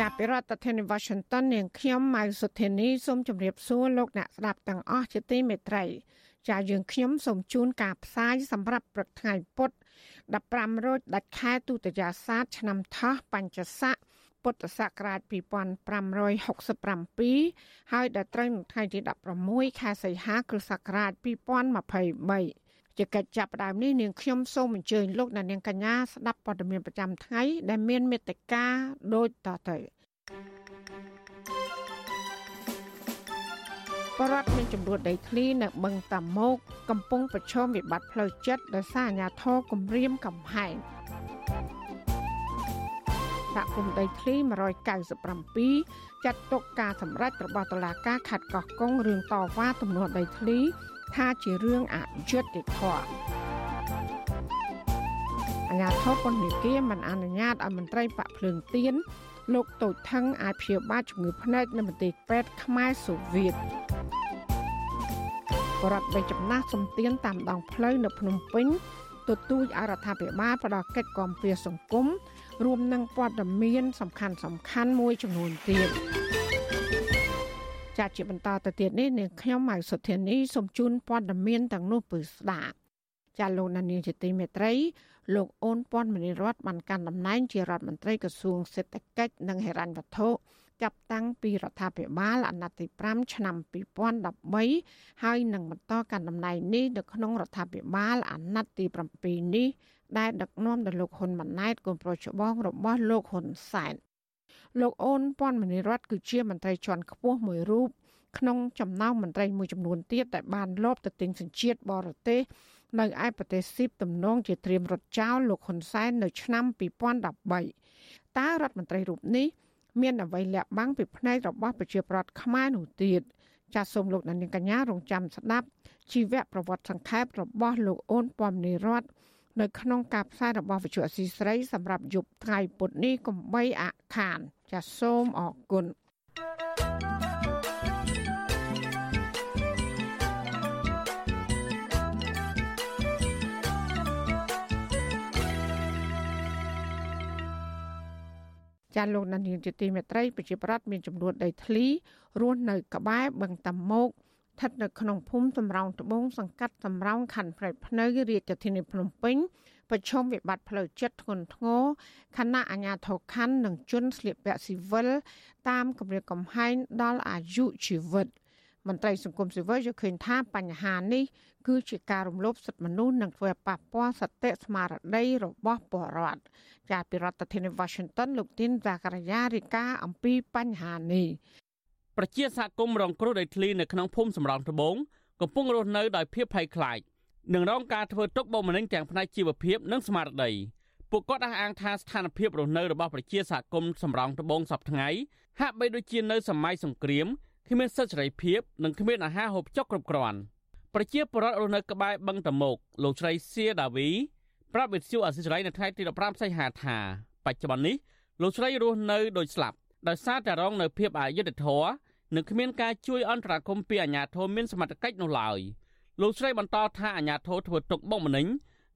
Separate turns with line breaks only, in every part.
ចាប់ពីរដ្ឋធានី Washington នាងខ្ញុំម៉ៅសុធានីសូមជម្រាបសួរលោកអ្នកស្ដាប់ទាំងអស់ជាទីមេត្រីចាយើងខ្ញុំសូមជូនការផ្សាយសម្រាប់ព្រឹកថ្ងៃពុទ្ធ15រោចដាច់ខែទុតិយាសាទឆ្នាំថោះបញ្ញស័កពុទ្ធសករាជ2567ហើយដល់ត្រូវនៅថ្ងៃទី16ខែសីហាគ្រិស្តសករាជ2023 ជាកិច្ចចាប់ផ្ដើមនេះនាងខ្ញុំសូមអញ្ជើញលោកអ្នកនាងកញ្ញាស្ដាប់ព័ត៌មានប្រចាំថ្ងៃ ដែលមានមេត្តាដូចតទៅបរដ្ឋមានចំនួនដីធ្លីនៅបឹងតាម៉ោកកំពុងប្រឈមវិបត្តិផ្លូវចិត្តដោយសារអាញាធរគម្រាមកំហែងសហគមន៍ដីធ្លី197ចាត់ទុកការសម្រេចរបស់តុលាការខេត្តកោះកុងរឿងតវ៉ាទំនាស់ដីធ្លី ថាជារឿងអយុត្តិធម៌អាញាធរពន្ធនាគារមិនអនុញ្ញាតឲ្យមន្ត្រីបាក់ភ្លើងទៀនលោកតូចថងអាចព្យាបាលជំងឺភ្នែកនៅមន្ទីរពេទ្យខ្មែរសូវៀតបរដ្ឋបីចំណាស់សំទៀនតាមដងផ្លូវនៅភ្នំពេញទទូចអរដ្ឋាភិបាលផ្ដល់កិច្ចគាំពារសង្គមរួមនឹងព័ត៌មានសំខាន់សំខាន់មួយចំនួនទៀត ចាត់ជាបន្តទៅទៀតនេះនាងខ្ញុំម៉ៅសុធានីសូមជូនព័ត៌មានទាំងនោះពឺស្ដាប់ចាលោកនានីជាទីមេត្រីលោកអូនពាន់មនីរតបានកាន់តំណែងជារដ្ឋមន្ត្រីក្រសួងសេដ្ឋកិច្ចនិងហិរញ្ញវត្ថុចាប់តាំងពីរដ្ឋាភិបាលអាណត្តិទី5ឆ្នាំ2013ហើយនឹងបន្តកាន់តំណែងនេះនៅក្នុងរដ្ឋាភិបាលអាណត្តិទី7នេះដែលដឹកនាំដោយលោកហ៊ុនម៉ាណែតកូនប្រុសច្បងរបស់លោកហ៊ុនសែន លោកអូនពាន់មនីរតគឺជាមន្ត្រីជាន់ខ្ពស់មួយរូបក្នុងចំណោមមន្ត្រីមួយចំនួនទៀតដែលបានលបទៅទិញសញ្ជាតិបរទេសនៅឯប្រទេសស៊ីបទំនងជាត្រៀមរត់ចោលលោកហ៊ុនសែននៅឆ្នាំ2013តើរដ្ឋមន្ត្រីរូបនេះមានអ្វីលាក់បាំងពីផ្នែករបស់ប្រជាប្រដ្ឋខ្មែរនោះទៀតចាសសូមលោកនាងកញ្ញារងចាំស្ដាប់ជីវប្រវត្តិសង្ខេបរបស់លោកអូនពំនីរតនៅ ក្នុងការផ្សាយរបស់វិទ្យុអស៊ីស្រីសម្រាប់យប់ថ្ងៃពុធនេះកំបីអខាន ចាសសូមអរគុណចាលោកនានីជាទីមេត្រីប្រជាប្រដ្ឋមានចំនួនដីធ្លីរស់នៅក្បែរបឹងតាម៉ោកស្ថិតនៅក្នុងភូមិសំរោងត្បូងសង្កាត់សំរោងខណ្ឌព្រៃភ្នៅរាជធានីភ្នំពេញប្រឈមវិបត្តិផ្លូវចិត្តធ្ងន់ធ្ងរខណៈអាជ្ញាធរខណ្ឌនិងជនស្លៀកពាក់ស៊ីវិលតាមគម្រាមកំហែងដល់អាយុជីវិតមន្ត្រីសង្គមស៊ីវិលយល់ឃើញថាបញ្ហានេះគឺជាការរំលោភសិទ្ធិមនុស្សនិងធ្វើឲ្យប៉ះពាល់សតិស្មារតីរបស់ពលរដ្ឋចាពីរដ្ឋធានី Washington លោកទីនសាករាយារីកាអំពីបញ្ហានេះ
ប្រជាសហគមន៍រងគ្រោះដោយធ្លីនៅក្នុងភូមិសំរោងត្បូងកំពុងរស់នៅដោយភាពភ័យខ្លាចនិងរងការធ្វើទុកបុកម្នេញទាំងផ្នែកជីវភាពនិងស្មារតីពួកគាត់អះអាងថាស្ថានភាពរស់នៅរបស់ប្រជាសហគមន៍សំរោងត្បូងសពថ្ងៃហាក់បីដូចជានៅសម័យសង្គ្រាមគ្មានសិទ្ធិសេរីភាពនិងគ្មានអាហារហូបចុកគ្រប់គ្រាន់ប្រជាពលរដ្ឋរស់នៅក្បែរបឹងតមោកលោកស្រីសៀដាវីប្រាប់វិទ្យុអសិរ័យនៅថ្ងៃទី15សីហាថាបច្ចុប្បន្ននេះលោកស្រីរស់នៅដូចស្លាប់ ដោយសារតែរងនៅភាពអយុត្តិធម៌និងគ្មានការជួយអន្តរាគមន៍ពីអាជ្ញាធរមានសមត្ថកិច្ចនោះឡើយលោកស្រីបន្តថាអាជ្ញាធរធ្វើទុកបុកម្នេញ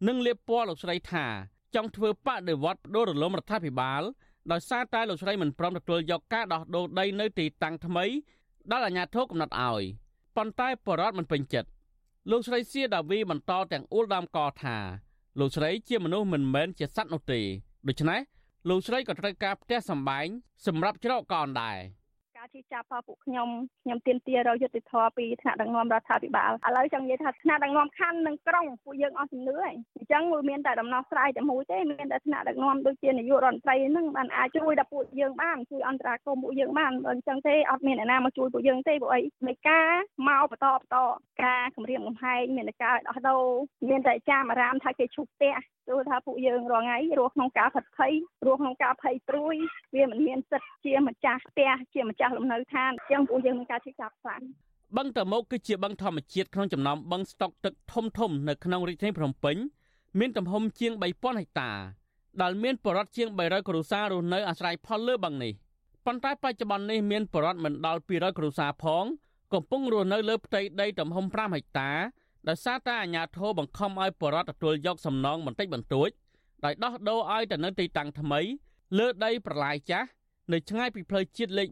និងលៀបពណ៌លោកស្រីថាចង់ធ្វើបដិវត្តផ្ដួលរលំរដ្ឋាភិបាលដោយសារតែលោកស្រីមិនព្រមទទួលយកការដោះដូរដីនៅទីតាំងថ្មីដែលអាជ្ញាធរកំណត់ឲ្យប៉ុន្តែបរដ្ឋមិនពេញចិត្តលោកស្រីសៀដាវីបន្តទាំងអ៊ូលដើមកថាលោកស្រីជាមនុស្សមិនមែនជាសត្វនោះទេដូច្នេះ លោកស្រីក៏ត្រូវការផ្ទះសម្បែងសម្រាប់ច្រកកោនដែរ
ការជិះចាប់ផងពួកខ្ញុំខ្ញុំទៀមទារយុទ្ធធរពីថ្នាក់ដឹកនាំរដ្ឋាភិបាលឥឡូវចង់និយាយថាថ្នាក់ដឹកនាំខណ្ឌនិងក្រុងពួកយើងអស់ជំនឿហើយអញ្ចឹងវាមានតែដំណោះស្រាយតែមួយទេមានតែថ្នាក់ដឹកនាំដូចជានាយករដ្ឋមន្ត្រីហ្នឹងបានអាចជួយដល់ពួកយើងបានជួយអន្តរាគមន៍ពួកយើងបានបើអញ្ចឹងទេអត់មានអ្នកណាមកជួយពួកយើងទេពួកអីនៃការមកបន្តបន្តការគម្រាមកំហែងមានតែការដោះដូរមានតែចាមអារាមថាគេឈប់ផ្ទះ ព្រោះថាពួកយើងរាល់ថ្ងៃរស់ក្នុងការផិតភ័យរស់ក្នុងការភ័យព្រួយវាមិនមានសិទ្ធិជាម្ចាស់ផ្ទះជាម្ចាស់លំនៅឋានអញ្ចឹងពួកយើងមានការជិះចាប់ខ្លាំង
បឹងតមោកគឺជាបឹងធម្មជាតិក្នុងចំណោមបឹងស្តុកទឹកធំធំនៅក្នុងរាជធានីភ្នំពេញមានទំហំជាង3000ហិកតាដែលមានបរិវត្តជាង300គ្រួសាររស់នៅអាស្រ័យផលលើបឹងនេះប៉ុន្តែបច្ចុប្បន្ននេះមានបរិវត្តមិនដល់200គ្រួសារផង កំពុងរស់នៅលើផ្ទៃដីទំហំ5ហិកតា ដោយសារតែអាជ្ញាធរបង្ខំឲ្យបរិវត្តទទួលយកសំណងបន្តិចបន្តួចដោយដោះដូរឲ្យទៅនៅទីតាំងថ្មី លើដីប្រឡាយចាស់នៅឆ្ងាយពីផ្លូវជាតិលេខ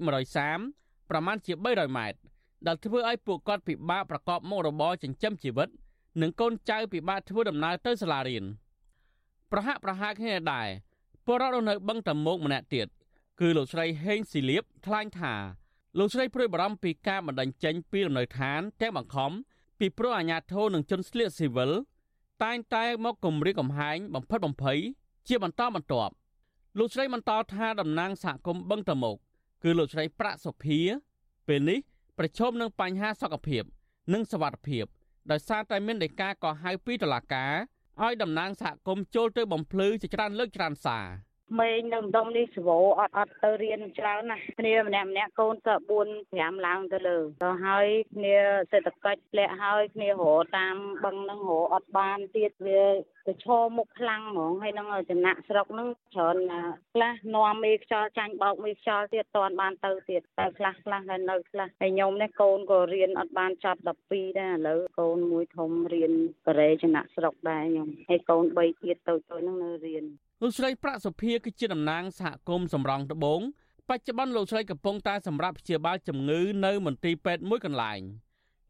130ប្រមាណជា300ម៉ែត្រដែលធ្វើឲ្យពួកគាត់ពិបាកប្រកបមុខរបរចិញ្ចឹមជីវិត និងកូនចៅពិបាកធ្វើដំណើរទៅសាលារៀនប្រហាក់ប្រហែលគ្នាដែរពលរដ្ឋនៅបឹងតមោកម្នាក់ទៀតគឺលោកស្រីហេងស៊ីលៀបថ្លែងថាលោកស្រីព្រួយបារម្ភពីការបណ្ដឹងចេញពីលំនៅឋានទាំងបង្ខំ ពីព្រោះអាញាធរនឹងជនស្លៀកស៊ីវិលតែងតែមកគម្រាមកំហែងបំផិតបំភ័យជាបន្តបន្ទាប់លោកស្រីបន្តថាតំណាងសហគមន៍បឹងតមុកគឺលោកស្រីប្រាក់សុភា ពេលនេះប្រឈមនឹងបញ្ហាសុខភាព និងសវត្ថភាពដោយសារតែមានដីកាកោះហៅពីតុលាការឲ្យតំណាងសហគមន៍ចូលទៅបំភ្លឺជាច្រើនលើកច្រើនសារ
ក្មេងនៅម្ដុំនេះសវោអត់អត់ទៅរៀនច្រើនណាស់គ្នាម្នាក់ម្នាក់កូនទៅ4 5ឡើងទៅលើទៅហើយគ្នាសេដ្ឋកិច្ចធ្លាក់ហើយគ្នារកតាមបឹងហ្នឹងរកអត់បានទៀតវាទៅឈរមុខខ្លាំងហ្មងហើយនឹងចំណាក់ស្រុកហ្នឹងច្រើនខ្លះនាំមេខ្យល់ចាញ់បោកមេខ្យល់ទៀតតន់បានទៅទៀតតែខ្លះខ្លះនៅនៅខ្លះហើយខ្ញុំនេះកូនក៏រៀនអត់បានចប់12ដែរឥឡូវកូនមួយធំរៀនកូរ៉េចំណាក់ស្រុកដែរខ្ញុំហើយកូន3ទៀតទៅទៅហ្នឹងនៅរៀន
លោកស្រីប្រាក់សុភាគឺជាតំណាងសហគមន៍សំរងត្បូងបច្ចុប្បន្នលោកស្រីកំពុងតែសម្រាប់ព្យាបាលជំងឺនៅមន្ទីរពេទ្យមួយកន្លែង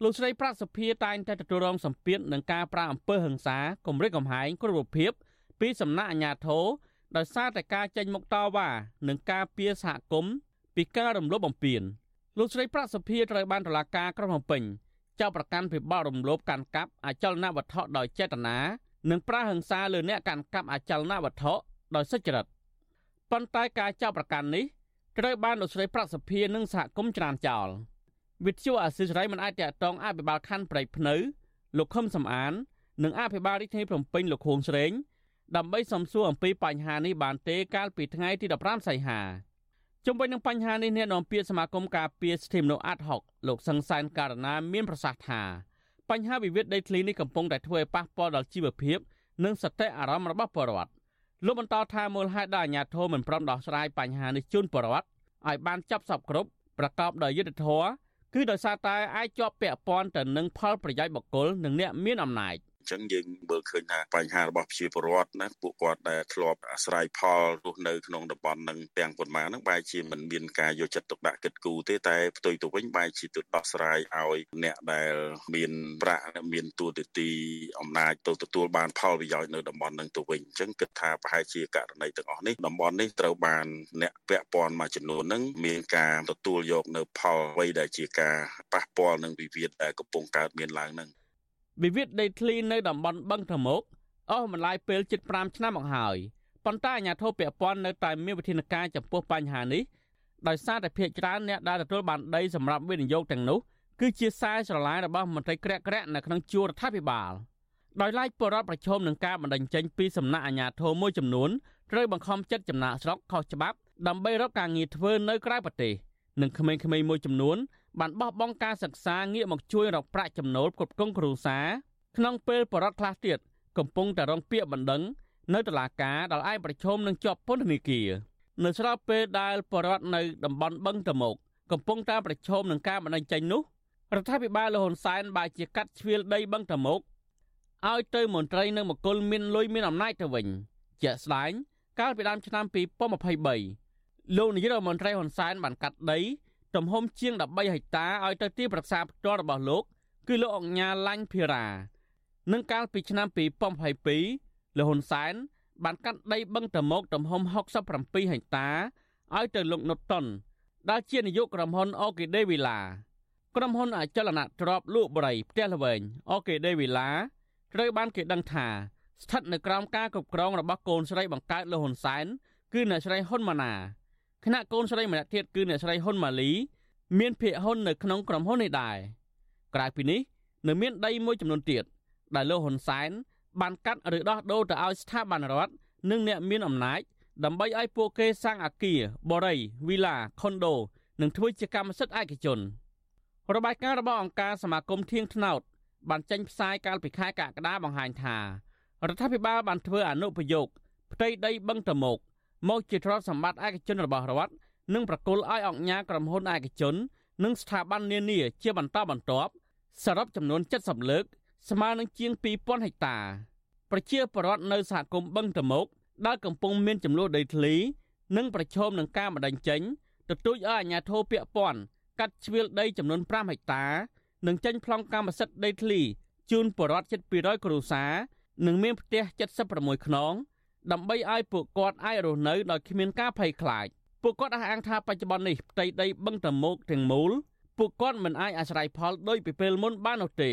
លោកស្រីប្រាក់សុភាតែងតែទទួលរងសម្ពាធនឹងការប្រាអំពើហិង្សាគំរាមកំហែងគ្រប់រូបភាពពីសំណាក់អាជ្ញាធរដោយសារតែការចេញមុខតវ៉ានិងការពៀសហគមន៍ពីការរំលោភបំពានលោកស្រីប្រាក់សុភាត្រូវបានតុលាការក្រុងភ្នំពេញចោទប្រកាន់ពីបទរំលោភកាន់កាប់អចលនវត្ថុដោយចេតនា និងប្រើហិង្សាលើអ្នកកាន់កាប់អចលនវត្ថុដោយសុចរិតប៉ុន្តែការចោទប្រកាន់នេះត្រូវបានលោកស្រីប្រាក់សភានិងសហគមន៍ច្រានចោលវិទ្យុអាស៊ីសេរីមិនអាចតាក់ទងអភិបាលខណ្ឌព្រៃភ្នៅលោកខឹមសំអាន និងអភិបាលរាជធានីភ្នំពេញលោកខួងស្រេងដើម្បីសំសួរអំពីបញ្ហានេះបានទេកាលពីថ្ងៃទី15សីហាជុំវិញនឹងបញ្ហានេះអ្នកនាំពាក្យសមាគមការពារសិទ្ធិមនុស្សអាត់ហុកលោកសង្សានករណាមានប្រសាសន៍ថា បញ្ហាវិវាទដីធ្លីនេះកំពុងតែធ្វើឲ្យប៉ះពាល់ដល់ជីវភាព និងសតិអារម្មណ៍របស់ប្រជាពលរដ្ឋលោកបន្តថាមូលហេតុដែលអាជ្ញាធរមិនព្រមដោះស្រាយបញ្ហានេះជូនប្រជាពលរដ្ឋឲ្យបានចាប់សពគ្រប់ប្រកបដោយយុត្តិធម៌គឺដោយសារតែអាចជាប់ពាក់ព័ន្ធទៅនឹងផលប្រយោជន៍បុគ្គលនិងអ្នកមានអំណាច។
អញ្ចឹងយើងមើលឃើញថាបញ្ហារបស់ប្រជាពលរដ្ឋណាពួកគាត់ដែលធ្លាប់អាស្រ័យផលរស់នៅក្នុងតំបន់នឹងទាំងប៉ុន្មានហ្នឹងបែរជាមិនមានការយកចិត្តទុកដាក់គិតគូរទេតែផ្ទុយទៅវិញបែរជាទៅដោះស្រាយឲ្យអ្នកដែលមានប្រាក់មានទួនាទីអំណាចទៅទទួលបានផលប្រយោជន៍នៅតំបន់ហ្នឹងទៅវិញអញ្ចឹងគិតថាប្រហែលជាករណីទាំងអស់នេះតំបន់នេះត្រូវបានអ្នកពាក់ព័ន្ធមួយចំនួនហ្នឹងមានការទទួលយកនៅផលអ្វីដែលជាការប៉ះពាល់នឹងវិវាទដែលកំពុងកើតមានឡើងហ្នឹង
វិវាទដីធ្លីនៅតំបន់បឹងធមុកអស់បន្លាយពេលជិត5ឆ្នាំមកហើយប៉ុន្តែអាជ្ញាធរពាក់ព័ន្ធនៅតែមានវិធានការចំពោះបញ្ហានេះដោយសារតែភាគច្រើនអ្នកដែលទទួលបានដីសម្រាប់វិនិយោគទាំងនោះគឺជាខ្សែស្រឡាយរបស់មន្ត្រីក្រាក់ក្រាក់នៅក្នុងជួររដ្ឋាភិបាលដោយឡែកបរដ្ឋប្រឈមនឹងការបណ្តេញចេញពីសំណាក់អាជ្ញាធរមួយចំនួនត្រូវបង្ខំចិត្តចំណាក់ស្រុកខុសច្បាប់ដើម្បីរកការងារធ្វើនៅក្រៅប្រទេសនិងក្មេងៗមួយចំនួន បានបោះបង់ការសិក្សាងាកមកជួយរកប្រាក់ចំណូលគ្រប់គ្រងគ្រួសារក្នុងពេលបរិវត្តខ្លះទៀតកំពុងតែរងពាក្យបណ្ដឹងនៅតុលាការដែលឯងប្រឈមនឹងជាប់ពន្ធនាគារនៅស្របពេលដែលបរិវត្តនៅតំបន់បឹងតមោកកំពុងតែប្រឈមនឹងការបណ្ដឹងចេញនោះរដ្ឋាភិបាលលហ៊ុនសែនបែរជាកាត់ជ្រៀលដីបឹងតមោកឲ្យទៅមន្ត្រីនៅមគលមានលុយមានអំណាចទៅវិញជាក់ស្ដែងកាលពីដើមឆ្នាំ2023លោកនាយករដ្ឋមន្ត្រីហ៊ុនសែនបានកាត់ដី ទំហំជាង13ហិកតាឲ្យទៅទីប្រឹក្សាផ្ទាល់របស់លោក គឺលោកអង្ញាឡាញ់ភិរានឹងកាលពីឆ្នាំ2022លោកហ៊ុនសែនបានកាត់ដីបឹងតមោកទំហំ67ហិកតាឲ្យទៅលោកនុតតុនដែលជានាយកក្រុមហ៊ុនអូគីដេវីឡាក្រុមហ៊ុនអចលនទ្រព្យលក់បរិយផ្ទះល្វែងអូគីដេវីឡាត្រូវបានគេដឹងថាស្ថិតនៅក្រោមការគ្រប់គ្រងរបស់កូនស្រីបង្កើតលោកហ៊ុនសែនគឺអ្នកស្រីហ៊ុនម៉ាណា ខណៈកូនស្រីម្នាក់ទៀតគឺអ្នកស្រីហ៊ុនម៉ាលី មានភាគហ៊ុននៅក្នុងក្រុមហ៊ុននេះដែរក្រៅពីនេះនៅមានដីមួយចំនួនទៀតដែលលោកហ៊ុនសែនបានកាត់ឬដោះដូរទៅឲ្យស្ថាប័នរដ្ឋនិងអ្នកមានអំណាចដើម្បីឲ្យពួកគេសាងអគារបរិយវីឡាខុនដូនិងធ្វើជាកម្មសិទ្ធិឯកជន របាយការណ៍របស់អង្គការសមាគមធៀងថ្នោតបានចេញផ្សាយកាលពីខែកក្កដាបង្ហាញថារដ្ឋាភិបាលបានធ្វើអនុប្រយោគផ្ទៃដីបឹងតមោក មកជាទ្រព្យសម្បត្តិឯកជនរបស់រដ្ឋនិងប្រគល់ឲ្យអង្គការក្រុមហ៊ុនឯកជន និងស្ថាប័ននានាជាបន្តបន្ទាប់សរុបចំនួន70លើក ស្មើនឹងជាង2000ហិកតាប្រជាពលរដ្ឋនៅសហគមន៍បឹងតមោកដែលកំពុងមានចំនួនដីធ្លី និងប្រឈមនឹងការបដិញ្ញចេញទទូចឲ្យអាជ្ញាធរពាក់ព័ន្ធកាត់ជ្រៀលដីចំនួន5ហិកតានិងចេញប្លង់កម្មសិទ្ធិដីធ្លីជូនពលរដ្ឋជិត200គ្រួសារនិងមានផ្ទះ76ខ្នង ដើម្បីឲ្យពួកគាត់អាចរស់នៅដោយគ្មានការភ័យខ្លាចពួកគាត់អះអាងថាបច្ចុប្បន្ននេះផ្ទៃដីបឹងតមោកទាំងមូលពួកគាត់មិនអាចអាស្រ័យផលដោយពីពេលមុនបាននោះទេ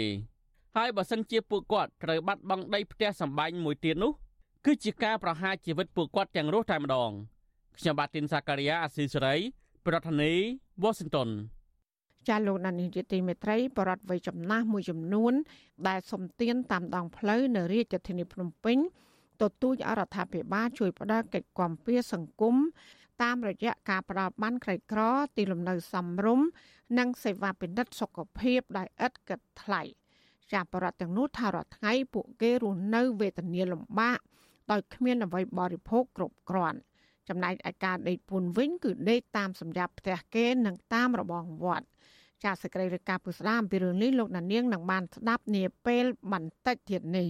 ហើយបើសិនជាពួកគាត់ត្រូវបាត់បង់ដីផ្ទះសម្បែងមួយទៀតនោះគឺជាការប្រហារជីវិតពួកគាត់ទាំងរស់តែម្ដងខ្ញុំបាទទីនសាការីយ៉ាអាស៊ីសេរីប្រធានាធិបតី Washington
ចាលោកដានីជាទីមេត្រីបរដ្ឋវ័យចំណាស់មួយចំនួន ដែលសំទានតាមដងផ្លូវនៅរាជធានីភ្នំពេញ ទទូចអរដ្ឋាភិបាលជួយផ្ដល់កិច្ចគាំពារសង្គមតាមរយៈការផ្ដល់បានក្រីក្រ ទីលំនៅសមរម្យនិងសេវាពិនិត្យសុខភាពដោយឥតគិតថ្លៃចាបរដ្ឋទាំងនោះថារាល់ថ្ងៃពួកគេរស់នៅវេទនាលំបាកដោយគ្មានអ្វីបរិភោគគ្រប់គ្រាន់ចំណែកឯការដេកពួនវិញគឺដេកតាមសម្រាប់ផ្ទះគេនិងតាមរបងវត្តចាសសេចក្តីរាយការណ៍ពុស្ដាអំពីរឿងនេះលោកណានៀងនឹងបានស្ដាប់នាពេលបន្តិចទៀតនេះ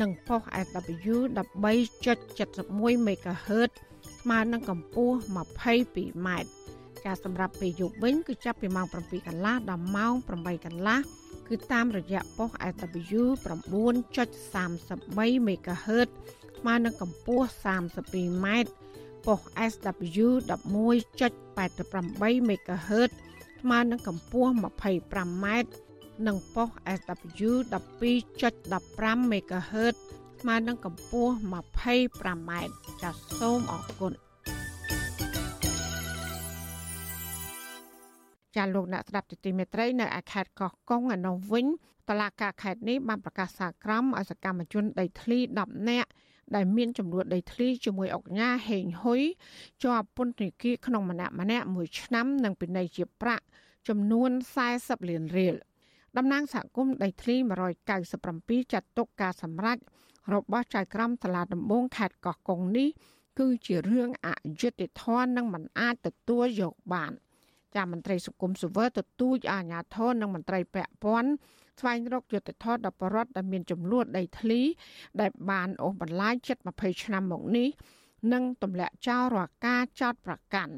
និងប៉ុស SW 13.71 MHz ស្មើនឹងកម្ពស់ 22m ចាសម្រាប់ពេលយប់វិញគឺចាប់ពីម៉ោង7កន្លះដល់ម៉ោង8កន្លះគឺតាមរយៈប៉ុស SW 9.33 MHz ស្មើនឹងកម្ពស់ 32m ប៉ុស SW 11.88 MHz ស្មើនឹងកម្ពស់ 25m និងប៉ុស SW 12.15 MHz ស្មើនឹងកម្ពស់ 25m ចាសសូមអរគុណចាលោកអ្នកស្ដាប់ទទីមេត្រីនៅឯខេត្តកោះកុងឯនោះវិញតឡាការខេត្តនេះបានប្រកាសសាក្រមឲ្យសកម្មជនដីធ្លី10នាក់ដែលមានចំនួនដីធ្លីជាមួយអង្គការហេងហ៊ុយជាប់ពន្ធនាគារក្នុងម្នាក់ម្នាក់មួយឆ្នាំនិងពិន័យជាប្រាក់ចំនួន40លានរៀល តំណាងសហគមន៍ដីធ្លី197ចាត់ទុកការសម្រេចរបស់ចៅក្រមតឡាដំបងខេត្តកោះកុងនេះគឺជារឿងអយុត្តិធម៌និងមិនអាចទទួលយកបាន។ចាមន្ត្រីសង្គមសុវទទូចអាជ្ញាធរនិងមន្ត្រីពាក់ព័ន្ធស្វែងរកយុត្តិធម៌ដល់ប្រជាពលរដ្ឋដែលមានចំនួនដីធ្លី ដែលបានអូសបន្លាយជិត20ឆ្នាំមកនេះនិងទម្លាក់ចោលរាល់ការចោតប្រកាន់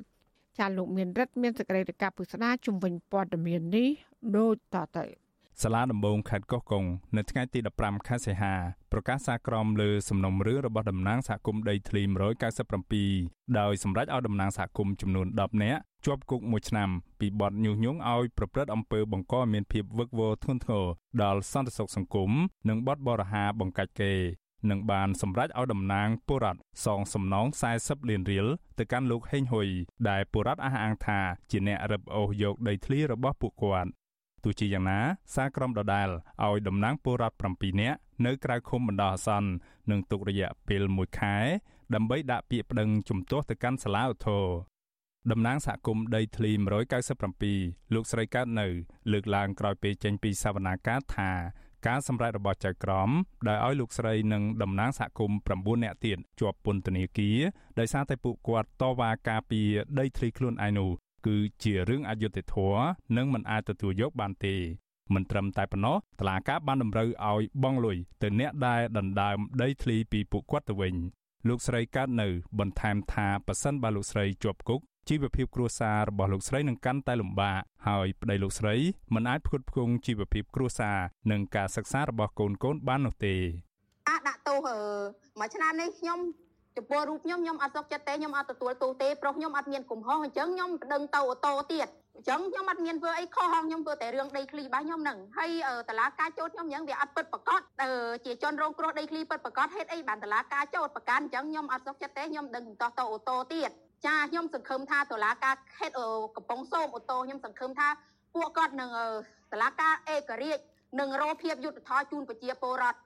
ចាលោកមានរិទ្ធមានសេចក្តីរាយការណ៍ពុស្ដាជំវិញព័ត៌មាននេះដូចតទៅ
សាលាដំបងខេត្តកោះកុងនៅថ្ងៃទី15ខែសីហាប្រកាសសារក្រមលើសំណុំរឿងរបស់តំណាងសហគមន៍ដីធ្លី197ដោយសម្រេចឲ្យតំណាងសហគមន៍ចំនួន10នាក់ជាប់គុកមួយឆ្នាំពីបទញុះញង់ឲ្យប្រព្រឹត្តអំពើបង្កឲ្យមានភាពវឹកវរធ្ងន់ធ្ងរដល់សន្តិសុខសង្គមនិងបទបរិហាបង្កាច់គេនឹងបានសម្រេចឲ្យតំណាងបុរដ្ឋសងសំណង40លានរៀលទៅកាន់លោកហេងហ៊ុយដែលបុរដ្ឋអះអាងថាជាអ្នករឹបអូសយកដីធ្លីរបស់ពួកគាត់ ទោះជាយ៉ាងណាសារក្រមដដាលឲ្យតំណាងពលរដ្ឋ7នាក់នៅក្រៅឃុំបណ្ដោះអាសន្ននឹងទុករយៈពេល1ខែ ដើម្បីដាក់ពាក្យប្តឹងជំទាស់ទៅកាន់សាលាឧទ្ធរតំណាងសហគមន៍ដីធ្លី197លោកស្រីកើតនៅ លើកឡើងក្រោយពេលចេញពីសវនាការថាការសម្រេចរបស់ចៅក្រមដែលឲ្យលោកស្រីនិងតំណាងសហគមន៍9នាក់ទៀតជាប់ពន្ធនាគារដោយសារតែពួកគាត់តវ៉ាការពីដីធ្លីខ្លួនឯនោះ គឺជារឿងអយុត្តិធម៌និងមិនអាចទទួលយកបានទេមិនត្រឹមតែប៉ុណ្ណោះតឡាកាបានតម្រូវឲ្យបង់លុយទៅអ្នកដែលដណ្ដើមដីធ្លីពីពួកគាត់ទៅវិញលោកស្រីកើតនៅ បន្ថែមថាប៉ះសិនបើលោកស្រីជាប់គុកជីវភាពគ្រួសាររបស់លោកស្រីនឹងកាន់តែលំបាកហើយប្តីលោកស្រីមិនអាចផ្គត់ផ្គង់ជីវភាពគ្រួសារនិងការសិក្សារបស់កូនកូនបាននោះទេ
អាដាក់ទោសមួយឆ្នាំនេះខ្ញុំ ចំពោះរូបខ្ញុំខ្ញុំអត់សុខចិត្តទេខ្ញុំអត់ទទួលទោសទេប្រុសខ្ញុំអត់មានកំហុសអញ្ចឹងខ្ញុំប្តឹងទៅអូតូទៀតអញ្ចឹងខ្ញុំអត់មានធ្វើអីខុសខ្ញុំធ្វើតែរឿងដីធ្លីរបស់ខ្ញុំហ្នឹងហើយតឡាការចោតខ្ញុំអញ្ចឹងវាអត់ពិតប្រកបជាជនរងគ្រោះដីធ្លីពិតប្រកបហេតុអីបានតឡាការចោតប្រកាន់អញ្ចឹងខ្ញុំអត់សុខចិត្តទេខ្ញុំដឹងតោះតអូតូទៀតចាខ្ញុំសង្ឃឹមថាតឡាការខេតកំពង់សោមអូតូខ្ញុំសង្ឃឹមថាពួកគាត់នឹងតឡាការឯករាជ្យនឹងរោភាពយុទ្ធធរជូនប្រជាពលរដ្ឋ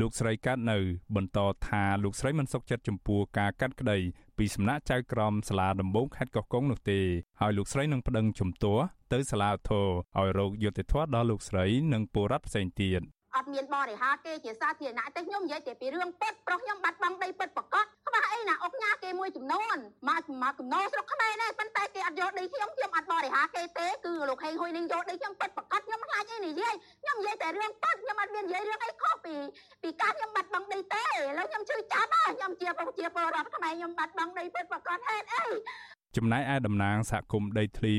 លោកស្រីកាត់នៅ បន្តថាលោកស្រីមិនសុខចិត្តចំពោះការកាត់ក្តីពីសំណាក់ចៅក្រមសាលាដំបងខេត្តកោះកុងនោះទេហើយលោកស្រីនឹងប្តឹងជំទាស់ទៅសាលាធរឲ្យរកយុត្តិធម៌ដល់លោកស្រីនិងពលរដ្ឋផ្សេងទៀត
អត់មានបរិហាគេជាសាធារណៈទេខ្ញុំនិយាយតែពីរឿងពិតប្រុសខ្ញុំបាត់បង់ដីពិតប្រកបខ្វះអីណាអុកញ៉ាគេមួយចំនួនមកមកកំណោស្រុកខ្មែរដែរប៉ុន្តែគេអត់យកដីខ្ញុំខ្ញុំអត់បរិហាគេទេគឺលោកហេងហ៊ុយនឹងយកដីខ្ញុំពិតប្រកបខ្ញុំខ្លាចអីនិយាយខ្ញុំនិយាយតែរឿងពិតខ្ញុំអត់មាននិយាយរឿងអីខុសពីពីការខ្ញុំបាត់បង់ដីទេឥឡូវខ្ញុំឈឺចាប់ខ្ញុំជាប្រជាពលរដ្ឋខ្មែរខ្ញុំបាត់បង់ដីពិតប្រកបហេតុអី
ចំណែកឯតំណាងសហគមន៍ដីធ្លី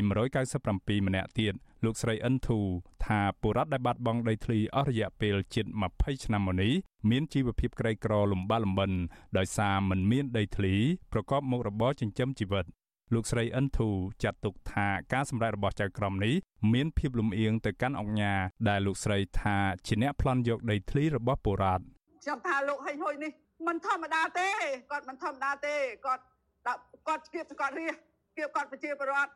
197ម្នាក់ទៀត លោកស្រីអិនធូថាបុរដ្ឋដែលបាត់បង់ដីធ្លីអស់រយៈពេលជិត20ឆ្នាំមកនេះមានជីវភាពក្រីក្រលំបាកលំបិនដោយសារមិនមានដីធ្លីប្រកបមុខរបរចិញ្ចឹមជីវិតលោកស្រីអិនធូចាត់ទុកថាការសម្ដែងរបស់ចៅក្រមនេះមានភាពលំអៀងទៅកាន់អង្គការដែលលោកស្រីថាជាអ្នកប្លន់យកដីធ្លីរបស់បុរដ្ឋ
ខ្ញុំថាលោកហេងហ៊ុយនេះមិនធម្មតាទេគាត់មិនធម្មតាទេគាត់គាត់គៀបគាត់រះគៀបគាត់ប្រជាពលរដ្ឋ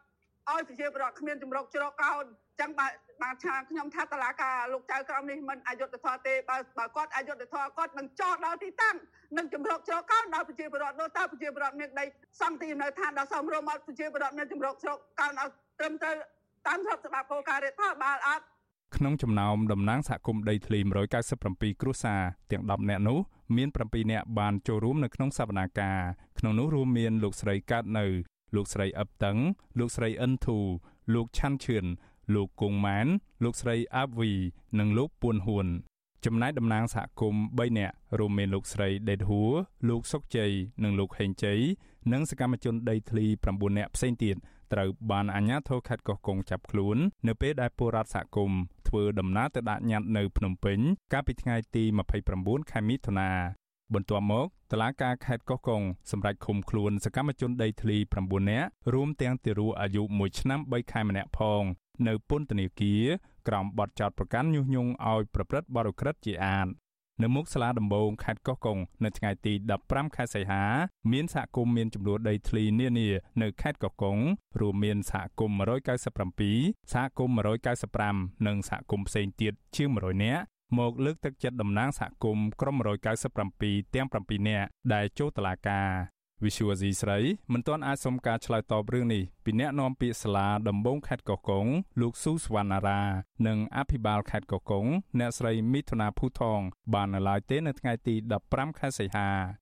ឲ្យប្រជាពលរដ្ឋគ្មានជំរកជ្រកកោនចឹងបាទបានថាខ្ញុំថាតឡាការលោកចៅក្រមនេះមិនអយុត្តិធម៌ទេបើបើគាត់អយុត្តិធម៌គាត់នឹងចោទដល់ទីតាំងនឹងជំរកជ្រកកោនដល់ប្រជាពលរដ្ឋនោះតើប្រជាពលរដ្ឋមានដីសង់ទីនៅឋានដល់សមរម្យអត់ប្រជាពលរដ្ឋមានជំរកជ្រកកោនឲ្យត្រឹមត្រូវតាមច្បាប់គោលការណ៍រដ្ឋាភិបាលអត់
ក្នុងចំណោមតំណាងសហគមន៍ដីធ្លី197គ្រួសារទាំង10នាក់នោះមាន7នាក់បានចូលរួមនៅក្នុងសវនាការក្នុងនោះរួមមានលោកស្រីកើតនៅ លោកស្រីអឹបតឹងលោកស្រីអិនធូលោកឆាន់ឈឿនលោកគង់ម៉ែនលោកស្រីអាប់វី និងលោកពួនហ៊ួនចំណែកតំណាងសហគមន៍3នាក់រួមមានលោកស្រីដេតហួរលោកសុកជ័យនិងលោកហេងជ័យនិងសកម្មជនដីធ្លី9នាក់ផ្សេងទៀតត្រូវបានអាជ្ញាធរខេត្តកោះកុងចាប់ខ្លួន នៅពេលដែលពលរដ្ឋសហគមន៍ធ្វើដំណើរទៅដាក់ញត្តិនៅភ្នំពេញកាលពីថ្ងៃទី29ខែមិថុនា បន្ទាប់មកតឡាការខេត្តកោះកុងសម្រេចឃុំខ្លួនសកម្មជនដីធ្លី9នាក់រួមទាំងទារកអាយុ1ឆ្នាំ3ខែម្នាក់ផង នៅពន្ធនាគារក្រោមបទចោទប្រកាន់ញុះញង់ឲ្យប្រព្រឹត្តបទឧក្រិដ្ឋជាអាតនៅមុខសាលាដំបងខេត្តកោះកុងនៅថ្ងៃទី15ខែសីហា មានសហគមន៍មានចំនួនដីធ្លីនានានៅខេត្តកោះកុងរួមមានសហគមន៍197សហគមន៍195និងសហគមន៍ផ្សេងទៀតជាង100នាក់ មកលើកទឹកចិត្តតំណាងសហគមន៍ក្រុម197ទាំង7នាក់ដែលចូលតឡាការវិសុវស៊ីស្រីមិនទាន់អាចសុំការឆ្លើយតបរឿងនេះពីអ្នកនាំពាក្យសាលាដំបងខេត្តកោះកុងលោកស៊ូសវណ្ណារានិងអភិបាលខេត្តកោះកុងអ្នកស្រីមិថុនាភូថងបាននៅឡើយទេនៅថ្ងៃទី15ខែសីហា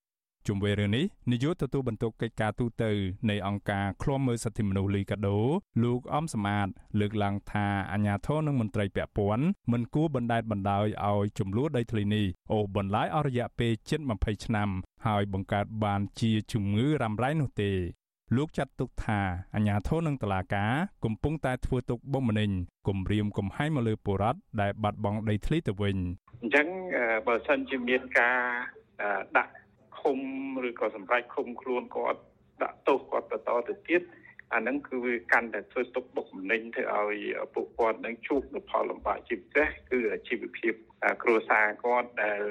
ជុំវិញរឿងនេះនាយកទទួលបន្ទុកកិច្ចការទូតនៃអង្គការឃ្លាំមើលសិទ្ធិមនុស្សលីកាដូលោកអំសមាតលើកឡើងថាអាញាធរនិងមន្ត្រីពាក់ព័ន្ធមិនគួរបណ្តែតបណ្តោយឲ្យចំនួនដីធ្លីនេះអូសបន្លាយអស់រយៈពេលជិត20ឆ្នាំហើយបង្កើតបានជាជំងឺរ៉ាំរ៉ៃនោះទេលោកចាត់ទុកថាអាញាធរនឹងតឡាការកំពុងតែធ្វើទុកបុកម្នេញគំរាមកំហែងមកលើពលរដ្ឋដែលបាត់បង់ដីធ្លីទៅវិញ
អញ្ចឹងបើសិនជាមានការដាក់ ឃុំឬក៏សម្រាប់ឃុំខ្លួនគាត់ដាក់ទោសគាត់បន្តទៅទៀតអាហ្នឹងគឺវាកាន់តែធ្វើទុកបុកម្នេញធ្វើឲ្យពួកគាត់នឹងជួបនូវផលលំបាកជាពិសេសគឺជីវភាពគ្រួសារគាត់ដែល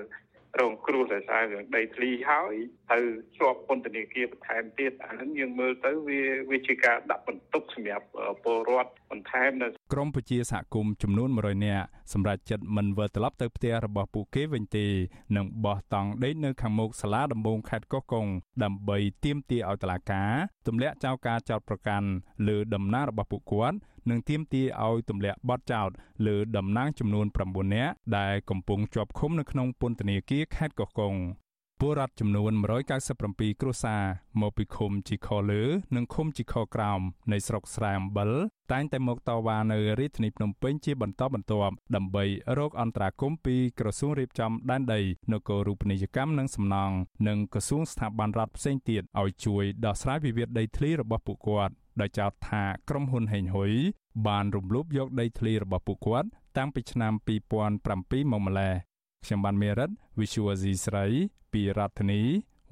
រងគ្រោះដោយសាររឿងដីធ្លីហើយ ទៅជាប់ពន្ធនាគារបន្ថែមទៀតអានឹងយើងមើលទៅវាវាជាការដាក់បន្ទុកសម្រាប់ពលរដ្ឋបន្ថែមនៅ
ក្រមប្រជាសហគមន៍ចំនួន100នាក់សម្រាប់ចិត្តមិនវិលត្រឡប់ទៅផ្ទះរបស់ពួកគេវិញទេនឹងបោះតង់ដេកនៅខាងមុខសាលាដំបងខេត្តកោះកុងដើម្បីទាមទារឲ្យតុលាការទម្លាក់ចោលការចោទប្រកាន់លើដំណើររបស់ពួកគាត់និងទាមទារឲ្យទម្លាក់បទចោទលើតំណាងចំនួន9នាក់ដែលកំពុងជាប់ឃុំនៅក្នុងពន្ធនាគារខេត្តកោះកុង ពលរដ្ឋចំនួន197គ្រួសារមកពីឃុំជីខលើ និងឃុំជីខក្រោមនៃស្រុកស្រែអំបិលតែងតែមកតវ៉ានៅរាជធានីភ្នំពេញជាបន្តបន្ទាប់ដើម្បីរកអន្តរាគមន៍ពីក្រសួងរៀបចំដែនដីនគររូបនីយកម្មនិងសំណង់និងក្រសួងស្ថាប័នរដ្ឋផ្សេងទៀតឲ្យជួយដោះស្រាយវិវាទដីធ្លីរបស់ពួកគាត់ដោយចោទថាក្រុមហ៊ុនហេងហ៊ុយបានរំលោភយកដីធ្លីរបស់ពួកគាត់តាំងពីឆ្នាំ2007មកម្ល៉េះ ខ្ញុំបានមេរិត Visual C ស្រីពីរដ្ឋធានី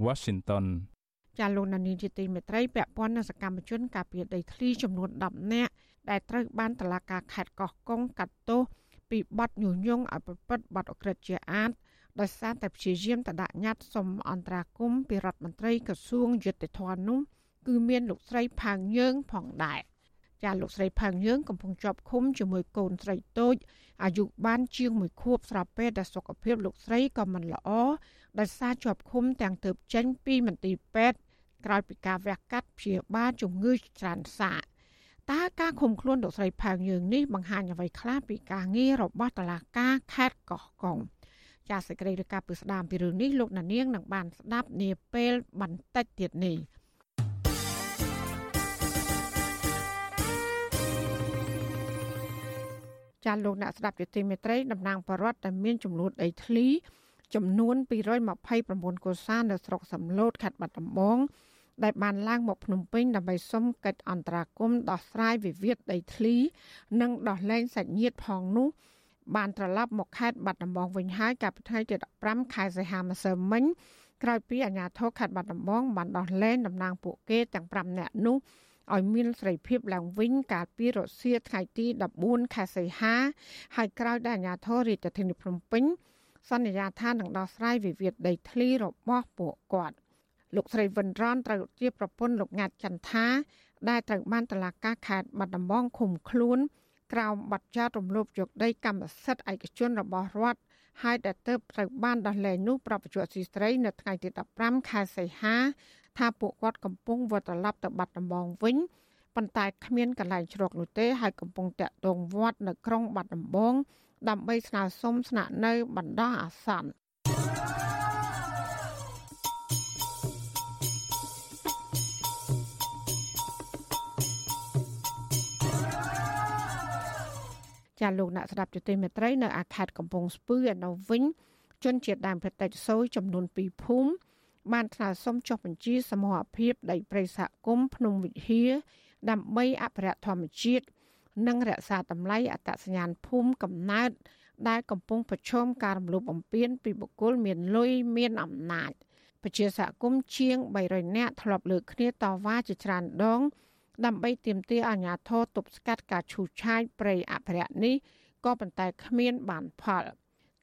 Washington
ចាលោកនានីជាទីមេត្រីពាក់ព័ន្ធនឹងសកម្មជន ការពារដីធ្លីចំនួន10នាក់ដែលត្រូវបានតឡាការខេត្តកោះកុងកាត់ទោសពីបទញុះញង់ឲ្យប្រព្រឹត្តបទអក្រិតជាអាតដោយសារតែព្យាយាមតដាក់ញត្តិសុំអន្តរាគមន៍ពីរដ្ឋមន្ត្រីក្រសួងយុតិធម៌នោះគឺមានលោកស្រីផាងយើងផងដែរ ចាលោកស្រីផាងយើងកំពុងជាប់ឃុំជាមួយកូនស្រីតូចអាយុបានជាង1ខួបស្រាប់ពេលដែលសុខភាពលោកស្រីក៏មិនល្អដោយសារជាប់ឃុំទាំងទើបចេញពីមន្ទីរពេទ្យក្រោយពីការវះកាត់ព្យាបាលជំងឺច្រើនសាកតើការឃុំខ្លួនលោកស្រីផាងយើងនេះបង្ហាញអ្វីខ្លះពីការងាររបស់តុលាការខេត្តកោះកុងចាសសេចក្តីរាយការណ៍ពីស្ដាមពីរឿងនេះលោកណានៀងនឹងបានស្ដាប់នាពេលបន្តិចទៀតនេះ ចាលោកអ្នកស្ដាប់យុតិមេត្រីតំណាងបរដ្ឋដែលមានចំនួនដីធ្លី ចំនួន229កុសានៅស្រុកសំឡូតខេត្តបាត់ដំបងដែលបានឡើងមកភ្នំពេញដើម្បីសុំកិច្ចអន្តរាគមន៍ដោះស្រាយវិវាទដីធ្លី និងដោះលែងសាច់ញាតិផងនោះបានត្រឡប់មកខេត្តបាត់ដំបងវិញហើយកាលពីថ្ងៃទី15ខែសីហាម្សិលមិញក្រោយពីអាជ្ញាធរខេត្តបាត់ដំបងបានដោះលែងតំណាងពួកគេទាំង5នាក់នោះ ឲ្យមានសេរីភាពឡើងវិញកាលពីរសៀលថ្ងៃទី14ខែសីហាហើយក្រោយដែលអាជ្ញាធររាជធានីភ្នំពេញសន្យាថានឹងដោះស្រាយវិវាទដីធ្លីរបស់ពួកគាត់លោកស្រីវិនរនត្រូវជាប្រពន្ធលោកងាត់ចន្ទថាដែលត្រូវបានតឡាការខេត្តបាត់ដំបងឃុំខ្លួន ក្រោមបទចោទរំលោភយកដីកម្មសិទ្ធិឯកជនរបស់រដ្ឋហើយដែលទៅត្រូវបានដោះលែងនោះប្រពន្ធស៊ីស្រីនៅថ្ងៃទី15ខែសីហា ថាពួកគាត់កំពុងវិលត្រឡប់ទៅបាត់ដំបងវិញប៉ុន្តែគ្មានកន្លែងជ្រកនោះទេហើយកំពុងតាក់ទងវត្តនៅក្រុងបាត់ដំបង ដើម្បីស្នើសុំស្នាក់នៅបណ្ដោះអាសន្នចាលោកអ្នកស្ដាប់ជទិមេត្រីនៅអាខេតកំពង់ស្ពឺឯនោះវិញជនជាតិដើមភាគតិចសូយចំនួន2ភូមិ បានថ្នើសុំចុះបញ្ជីសមូហភាពដីព្រៃសហគមន៍ភ្នំវិហារដើម្បីអភិរក្សធម្មជាតិនិងរក្សាតម្លៃអត្តសញ្ញាណភូមិកំណើតដែលកំពុងប្រឈមការរំលោភបំពានពីបុគ្គលមានលុយមានអំណាចប្រជាសហគមន៍ជាង300នាក់ធ្លាប់លើកគ្នាតវ៉ាជាច្រើនដង ដើម្បីទាមទារអាជ្ញាធរទប់ស្កាត់ការឈូសឆាយព្រៃអភិរក្សនេះក៏ប៉ុន្តែគ្មានបានផល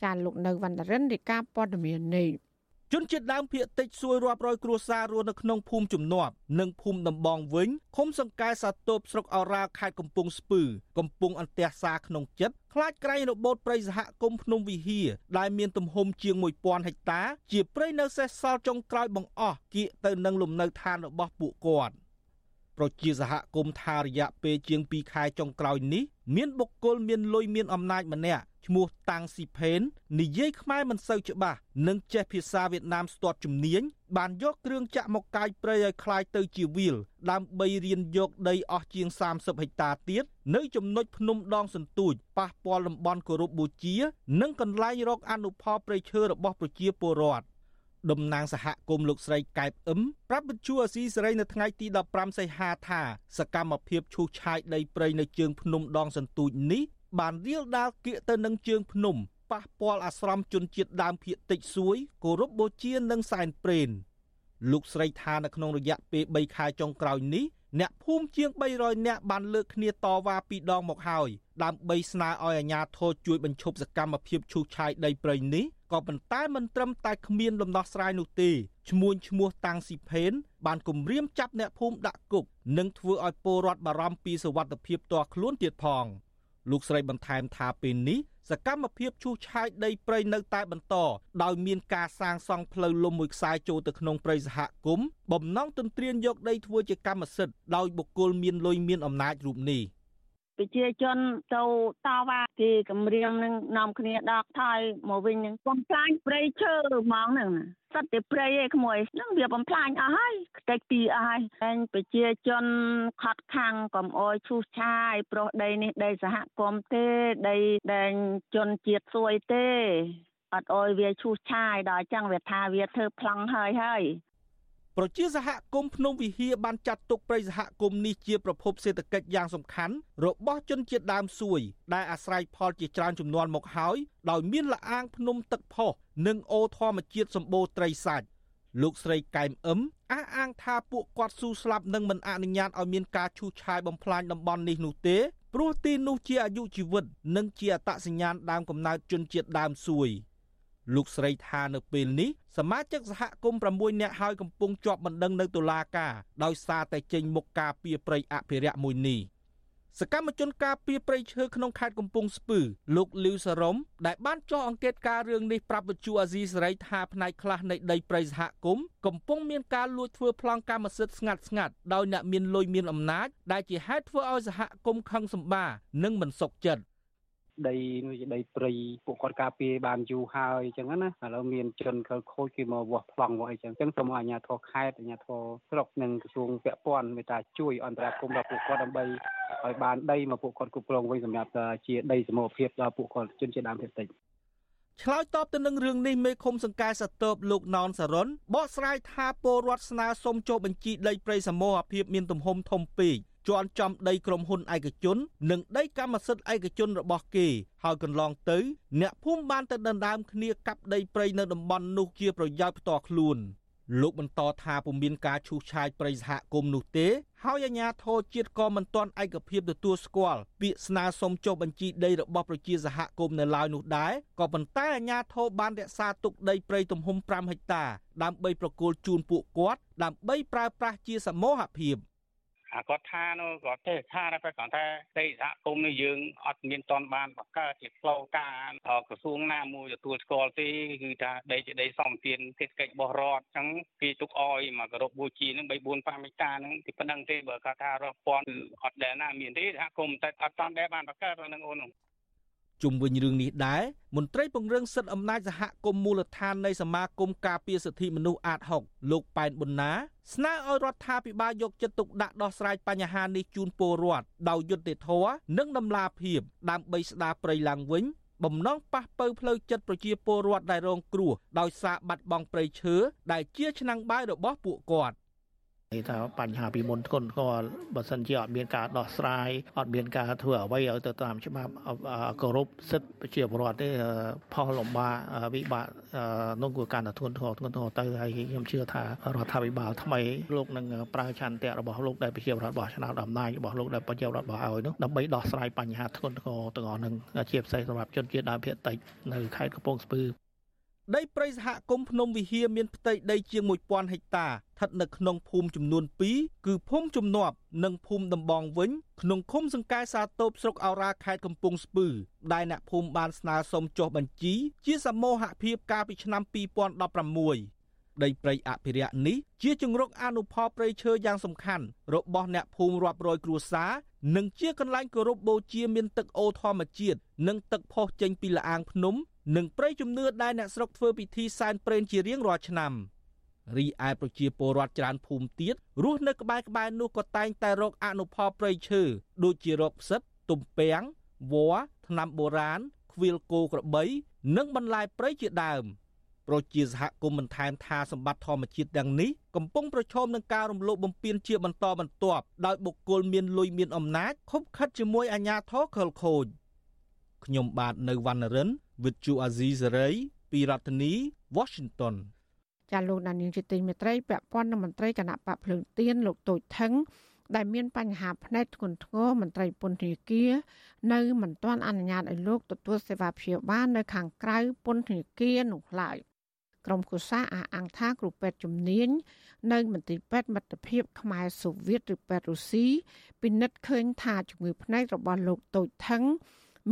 ចាលោកនៅវណ្ណរិនរាយការណ៍ព័ត៌មាននេះ
ជនជាតិដើមភាគតិចសួយរាប់រយគ្រួសាររស់នៅក្នុងភូមិជំនប់និងភូមិដំបងវិញឃុំសង្កែសាទបស្រុកអរ៉ាខេត្តកំពង់ស្ពឺកំពុងអន្ទះសារក្នុងចិត្តខ្លាចក្រែងរបូតព្រៃសហគមន៍ភ្នំវិហារដែលមានទំហំជាង1000ហិកតា ជាព្រៃនៅសេសសល់ចុងក្រោយបង្អស់គៀកទៅនឹងលំនៅឋានរបស់ពួកគាត់ ប្រជាសហគមន៍ថារយៈពេលជាង2ខែចុងក្រោយនេះមានបុគ្គលមានលុយមានអំណាចម្នាក់ឈ្មោះតាំងស៊ីផេននិយាយខ្មែរមិនសូវច្បាស់និងចេះភាសាវៀតណាមស្ទាត់ជំនាញបានយកគ្រឿងចាក់មកកាយព្រៃឲ្យคล้ายទៅជាវាលដើម្បីរៀនយកដីអស់ជាង30ហិកតាទៀតនៅចំណុចភ្នំដងសន្ទូចប៉ះពាល់តំបន់គោរពបូជា និងកន្លែងរកអនុផលព្រៃឈើរបស់ប្រជាពលរដ្ឋ តំណាងសហគមន៍លោកស្រីកែបអឹមប្រាប់វិទ្យុអាស៊ីសេរីនៅថ្ងៃទី15សីហាថាសកម្មភាពឈូសឆាយដីព្រៃនៅជើងភ្នំដងសន្ទូចនេះបានរៀលដាលគៀកទៅនឹងជើងភ្នំប៉ះពាល់អាស្រមជនជាតិដើមភាគតិចសួយគោរពបូជានិងសែនព្រេនលោកស្រីថានៅក្នុងរយៈពេល3ខែចុងក្រោយនេះ អ្នកភូមិជាង300នាក់បានលើកគ្នាតវ៉ាពីរដងមកហើយដើម្បីស្នើឲ្យអាជ្ញាធរជួយបញ្ឈប់សកម្មភាពឈូសឆាយដីព្រៃនេះក៏ប៉ុន្តែមិនត្រឹមតែគ្មានដំណោះស្រាយនោះទេឈ្មួញឈ្មោះតាំងស៊ីផេនបានគំរាមចាប់អ្នកភូមិដាក់គុកនិងធ្វើឲ្យពលរដ្ឋបារម្ភពីសុវត្ថិភាពផ្ទាល់ខ្លួនទៀតផងលោកស្រីបន្ថែមថាពេលនេះ សកម្មភាពឈូសឆាយដីព្រៃនៅតែបន្តដោយមានការសាងសង់ផ្លូវលំមួយខ្សែចូលទៅក្នុងព្រៃសហគមន៍បំណងទន្ទ្រានយកដីធ្វើជាកម្មសិទ្ធិដោយបុគ្គលមានលុយមានអំណាចរូបនេះ។
ប្រជាជនទៅតវ៉ាគេគម្រាមនឹងនាំគ្នាដកថយមកវិញនឹងបំផ្លាញព្រៃឈើហ្មងហ្នឹងសត្វតែព្រៃឯក្មួយហ្នឹងវាបំផ្លាញអស់ហើយខ្ទេចទីអស់ហើយតែប្រជាជនខត់ខាំងកុំអោយឈូសឆាយប្រុសដីនេះដីសហគមន៍ទេដីដែលជនជាតិសួយទេអត់អោយវាឈូសឆាយដល់អញ្ចឹងវាថាវាធ្វើប្លង់ហើយហើយ
ប្រជាសហគមន៍ភ្នំវិហារបានចាត់ទុកព្រៃសហគមន៍នេះជាប្រភពសេដ្ឋកិច្ចយ៉ាងសំខាន់របស់ជនជាតិដើមសួយ ដែលអាស្រ័យផលជាច្រើនចំនួនមកហើយដោយមានលអាងភ្នំទឹកផុសនិងអូធម្មជាតិសម្បូរត្រីសាច់លោកស្រីកែមអឹមអអះអាងថាពួកគាត់ស៊ូស្លាប់និងមិនអនុញ្ញាតឲ្យមានការឈូសឆាយបំផ្លាញតំបន់នេះនោះទេព្រោះទីនោះជាអាយុជីវិត និងជាអត្តសញ្ញាណដើមកំណើតជនជាតិដើមសួយ លោកស្រីថានៅពេលនេះសមាជិកសហគមន៍6នាក់ហើយកំពុងជាប់បណ្ដឹងនៅតុលាការដោយសារតែចេញមុខការពីប្រៃអភិរក្សមួយនេះសកម្មជនការពីប្រៃឈើក្នុងខេត្តកំពង់ស្ពឺលោកលីវសរមដែលបានចោះអង្កេតការរឿងនេះប្រាប់វិទ្យុអាស៊ីសេរីថាផ្នែកខ្លះនៃដីព្រៃសហគមន៍កំពុងមានការលួចធ្វើប្លង់កម្មសិទ្ធិស្ងាត់ស្ងាត់ដោយអ្នកមានលុយមានអំណាចដែលជាហេតុធ្វើឲ្យសហគមន៍ខឹងសម្បានិងមិនសុខចិត្ត
ដីនោះជាដីព្រៃពួកគាត់ការពារបានយូរហើយអញ្ចឹងណាឥឡូវមានជនខិលខូចគេមកវាស់ប្លង់មកអីចឹងអញ្ចឹងសូមឲ្យអាជ្ញាធរខេត្តអាជ្ញាធរស្រុកនិងក្រសួងពាក់ព័ន្ធមេត្តាជួយអន្តរាគមន៍ដល់ពួកគាត់ដើម្បីឲ្យបានដីមកពួកគាត់គ្រប់គ្រងវិញសម្រាប់ជាដីសមរភាពដល់ពួកគាត់ជនជាតិដើមភាគតិច
ឆ្លើយតបទៅនឹងរឿងនេះមេឃុំសង្កែសតើបលោកណនសរុនបកស្រាយថាពលរដ្ឋស្នើសុំចុះបញ្ជីដីព្រៃសមរភាពមានទំហំធំពេក ជាន់ចំដីក្រុមហ៊ុនឯកជន និងដីកម្មសិទ្ធិឯកជនរបស់គេហើយកន្លងទៅ អ្នកភូមិបានទៅដណ្ដើមគ្នាកាប់ដីព្រៃនៅតំបន់នោះជាប្រយោជន៍ផ្ទាល់ខ្លួនលោកបន្តថាពុំមានការឈូសឆាយព្រៃសហគមន៍នោះទេ ហើយអាជ្ញាធរជាតិក៏មិនទាន់ឯកភាពទទួលស្គាល់ពាក្យស្នើសុំចុះបញ្ជីដីរបស់ប្រជាសហគមន៍នៅឡើយនោះដែរក៏ប៉ុន្តែអាជ្ញាធរបានរក្សាទុកដីព្រៃទំហំ5ហិកតា ដើម្បីប្រគល់ជូនពួកគាត់ដើម្បីប្រើប្រាស់ជាសមូហភាព។
អាគាត់ថានោះគាត់ទេថាតែគាត់ថាដីសហគមន៍នេះយើងអត់មានតន់បានបង្កើតជាផ្លូវការក្រសួងណាមួយទទួលស្គាល់ទេគឺថាដីជាដីសំទានសេដ្ឋកិច្ចរបស់រដ្ឋអញ្ចឹងគេទុកអយមកគោរពបូជានឹង3 4 5ហិកតាហ្នឹងទីប៉ុណ្្នឹងទេបើគាត់ថារាប់ពាន់គឺអត់ដែលណាមានទេសហគមន៍តែអត់តន់ដែលបានបង្កើតហ្នឹងអូន
ជុំវិញរឿងនេះដែរមន្ត្រីពង្រឹងសិទ្ធិអំណាចសហគមន៍មូលដ្ឋាននៃសមាគមការពារសិទ្ធិមនុស្សអាត6លោកប៉ែនប៊ុនណាស្នើឲ្យរដ្ឋាភិបាលយកចិត្តទុកដាក់ដោះស្រាយបញ្ហានេះជូនពលរដ្ឋដោយយុត្តិធម៌និងតម្លាភាពដើម្បីស្ដារព្រៃឡើងវិញបំណងប៉ះពើផ្លូវចិត្តប្រជាពលរដ្ឋដែលរងគ្រោះដោយសារបាត់បង់ព្រៃឈើដែលជាឆ្នាំងបាយរបស់ពួកគាត់
ថាបញ្ហាពីមុនធ្ងន់ធ្ងរបើសិនជាអត់មានការដោះស្រាយអត់មានការធ្វើអ្វីឲ្យទៅតាមច្បាប់គោរពសិទ្ធិប្រជាពលរដ្ឋទេផលលំបាកវិបាកនោះគឺការធ្ងន់ធ្ងរធ្ងន់ធ្ងរទៅហើយខ្ញុំជឿថារដ្ឋាភិបាលថ្មីលោកនឹងប្រើឆន្ទៈរបស់លោកដែលប្រជាពលរដ្ឋបោះឆ្នោតអំណាចរបស់លោកដែលប្រជាពលរដ្ឋបោះឲ្យនោះដើម្បីដោះស្រាយបញ្ហាធ្ងន់ធ្ងរទាំងអស់នឹងជាពិសេសសម្រាប់ជនជាតិដើមភាគតិចនៅខេត្តកំពង់ស្ពឺ
ដីព្រៃសហគមន៍ភ្នំវិហារមានផ្ទៃដីជាង1000ហិកតាស្ថិតនៅក្នុងភូមិចំនួន2គឺភូមិជំនាប់និងភូមិដំបងវិញក្នុងឃុំសង្កែសាតូបស្រុកឱរ៉ាខេត្តកំពង់ស្ពឺដែលអ្នកភូមិបានស្នើសុំចុះបញ្ជីជាសមូហភាពកាលពីឆ្នាំ2016ដីព្រៃអភិរក្សនេះជាជំរកអនុផលព្រៃឈើយ៉ាងសំខាន់របស់អ្នកភូមិរាប់រយគ្រួសារនិងជាកន្លែងគោរពបូជាមានទឹកអូរធម្មជាតិនិងទឹកផុសចេញពីលអាងភ្នំ និងព្រៃជំនឿដែលអ្នកស្រុកធ្វើពិធីសែនព្រេនជារៀងរាល់ឆ្នាំរីឯប្រជាពលរដ្ឋច្រើនភូមិទៀតរស់នៅក្បែរក្បែរនោះក៏តែងតែរកអនុផលព្រៃឈើដូចជារកផ្សិតទំពាំងវល្លិថ្នាំបុរាណខ្វៀលគោក្របី និងបន្លែព្រៃជាដើមប្រជាសហគមន៍បន្ថែមថាសម្បត្តិធម្មជាតិទាំងនេះកំពុងប្រឈមនឹងការរំលោភបំពានជាបន្តបន្ទាប់ដោយបុគ្គលមានលុយមានអំណាចខុបខិតជាមួយអាជ្ញាធរខលខូចខ្ញុំបាទនៅវណ្ណរិន with Chu Azizi Saray ពីរដ្ឋធានី Washington
ចាលោកដានៀងជាទីមេត្រីពាក់ព័ន្ធនឹងមន្ត្រីគណៈបកភ្លើងទៀនលោកតូចថងដែលមានបញ្ហាផ្នែកធ្ងន់ធ្ងរមន្ត្រីពន្ធនាគារនៅមិនទាន់អនុញ្ញាតឲ្យលោកទទួលសេវាព្យាបាលនៅខាងក្រៅពន្ធនាគារនោះឡើយក្រុមគូសាអះអាងថាគ្រូពេទ្យជំនាញនៅមន្ទីរពេទ្យមិត្តភាពខ្មែរសូវៀតឬពេទ្យរុស្ស៊ីពិនិត្យឃើញថាជំងឺភ្នែករបស់លោកតូចថង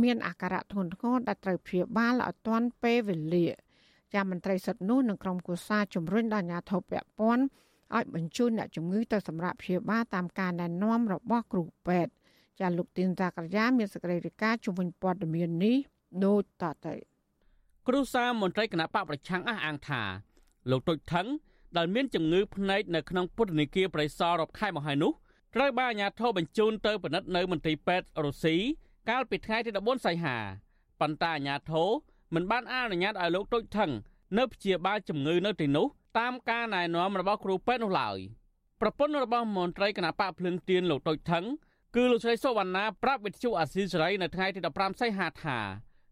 មានអាការៈធ្ងន់ធ្ងរដែលត្រូវព្យាបាលឲ្យទាន់ពេលវេលាជាមន្ត្រីសិទ្ធិនោះនឹងក្រុមគូសាជំរុញដល់អាជ្ញាធរពាក់ព័ន្ធឲ្យបញ្ជូនអ្នកជំងឺទៅសម្រាប់ព្យាបាលតាមការណែនាំរបស់គ្រូពេទ្យចាលោកទីនតាក្រយ៉ាមានសេចក្តីរាយការណ៍ជំវិញព័ត៌មាននេះដូចតទៅ
គ្រូសាមន្ត្រីគណៈបកប្រឆាំងអះអាងថាលោកទុចថងដែលមានជំងឺភ្នែកនៅក្នុងពុទ្ធនិគារប្រៃសណរាប់ខែមកហើយនោះត្រូវបានអាជ្ញាធរបញ្ជូនទៅពិនិត្យនៅមន្ទីរពេទ្យរុស្ស៊ី កាលពីថ្ងៃទី14សីហាប៉ុន្តែអាជ្ញាធរមិនបានអនុញ្ញាតឲ្យលោកទុចថងនៅព្យាបាលជំងឺនៅទីនោះតាមការណែនាំរបស់គ្រូពេទ្យនោះឡើយប្រពន្ធរបស់មន្ត្រីគណៈបកភ្លឹងទៀនលោកទុចថងគឺលោកស្រីសុវណ្ណាប្រាប់វិទ្យុអាស៊ីសេរីនៅថ្ងៃទី15សីហាថា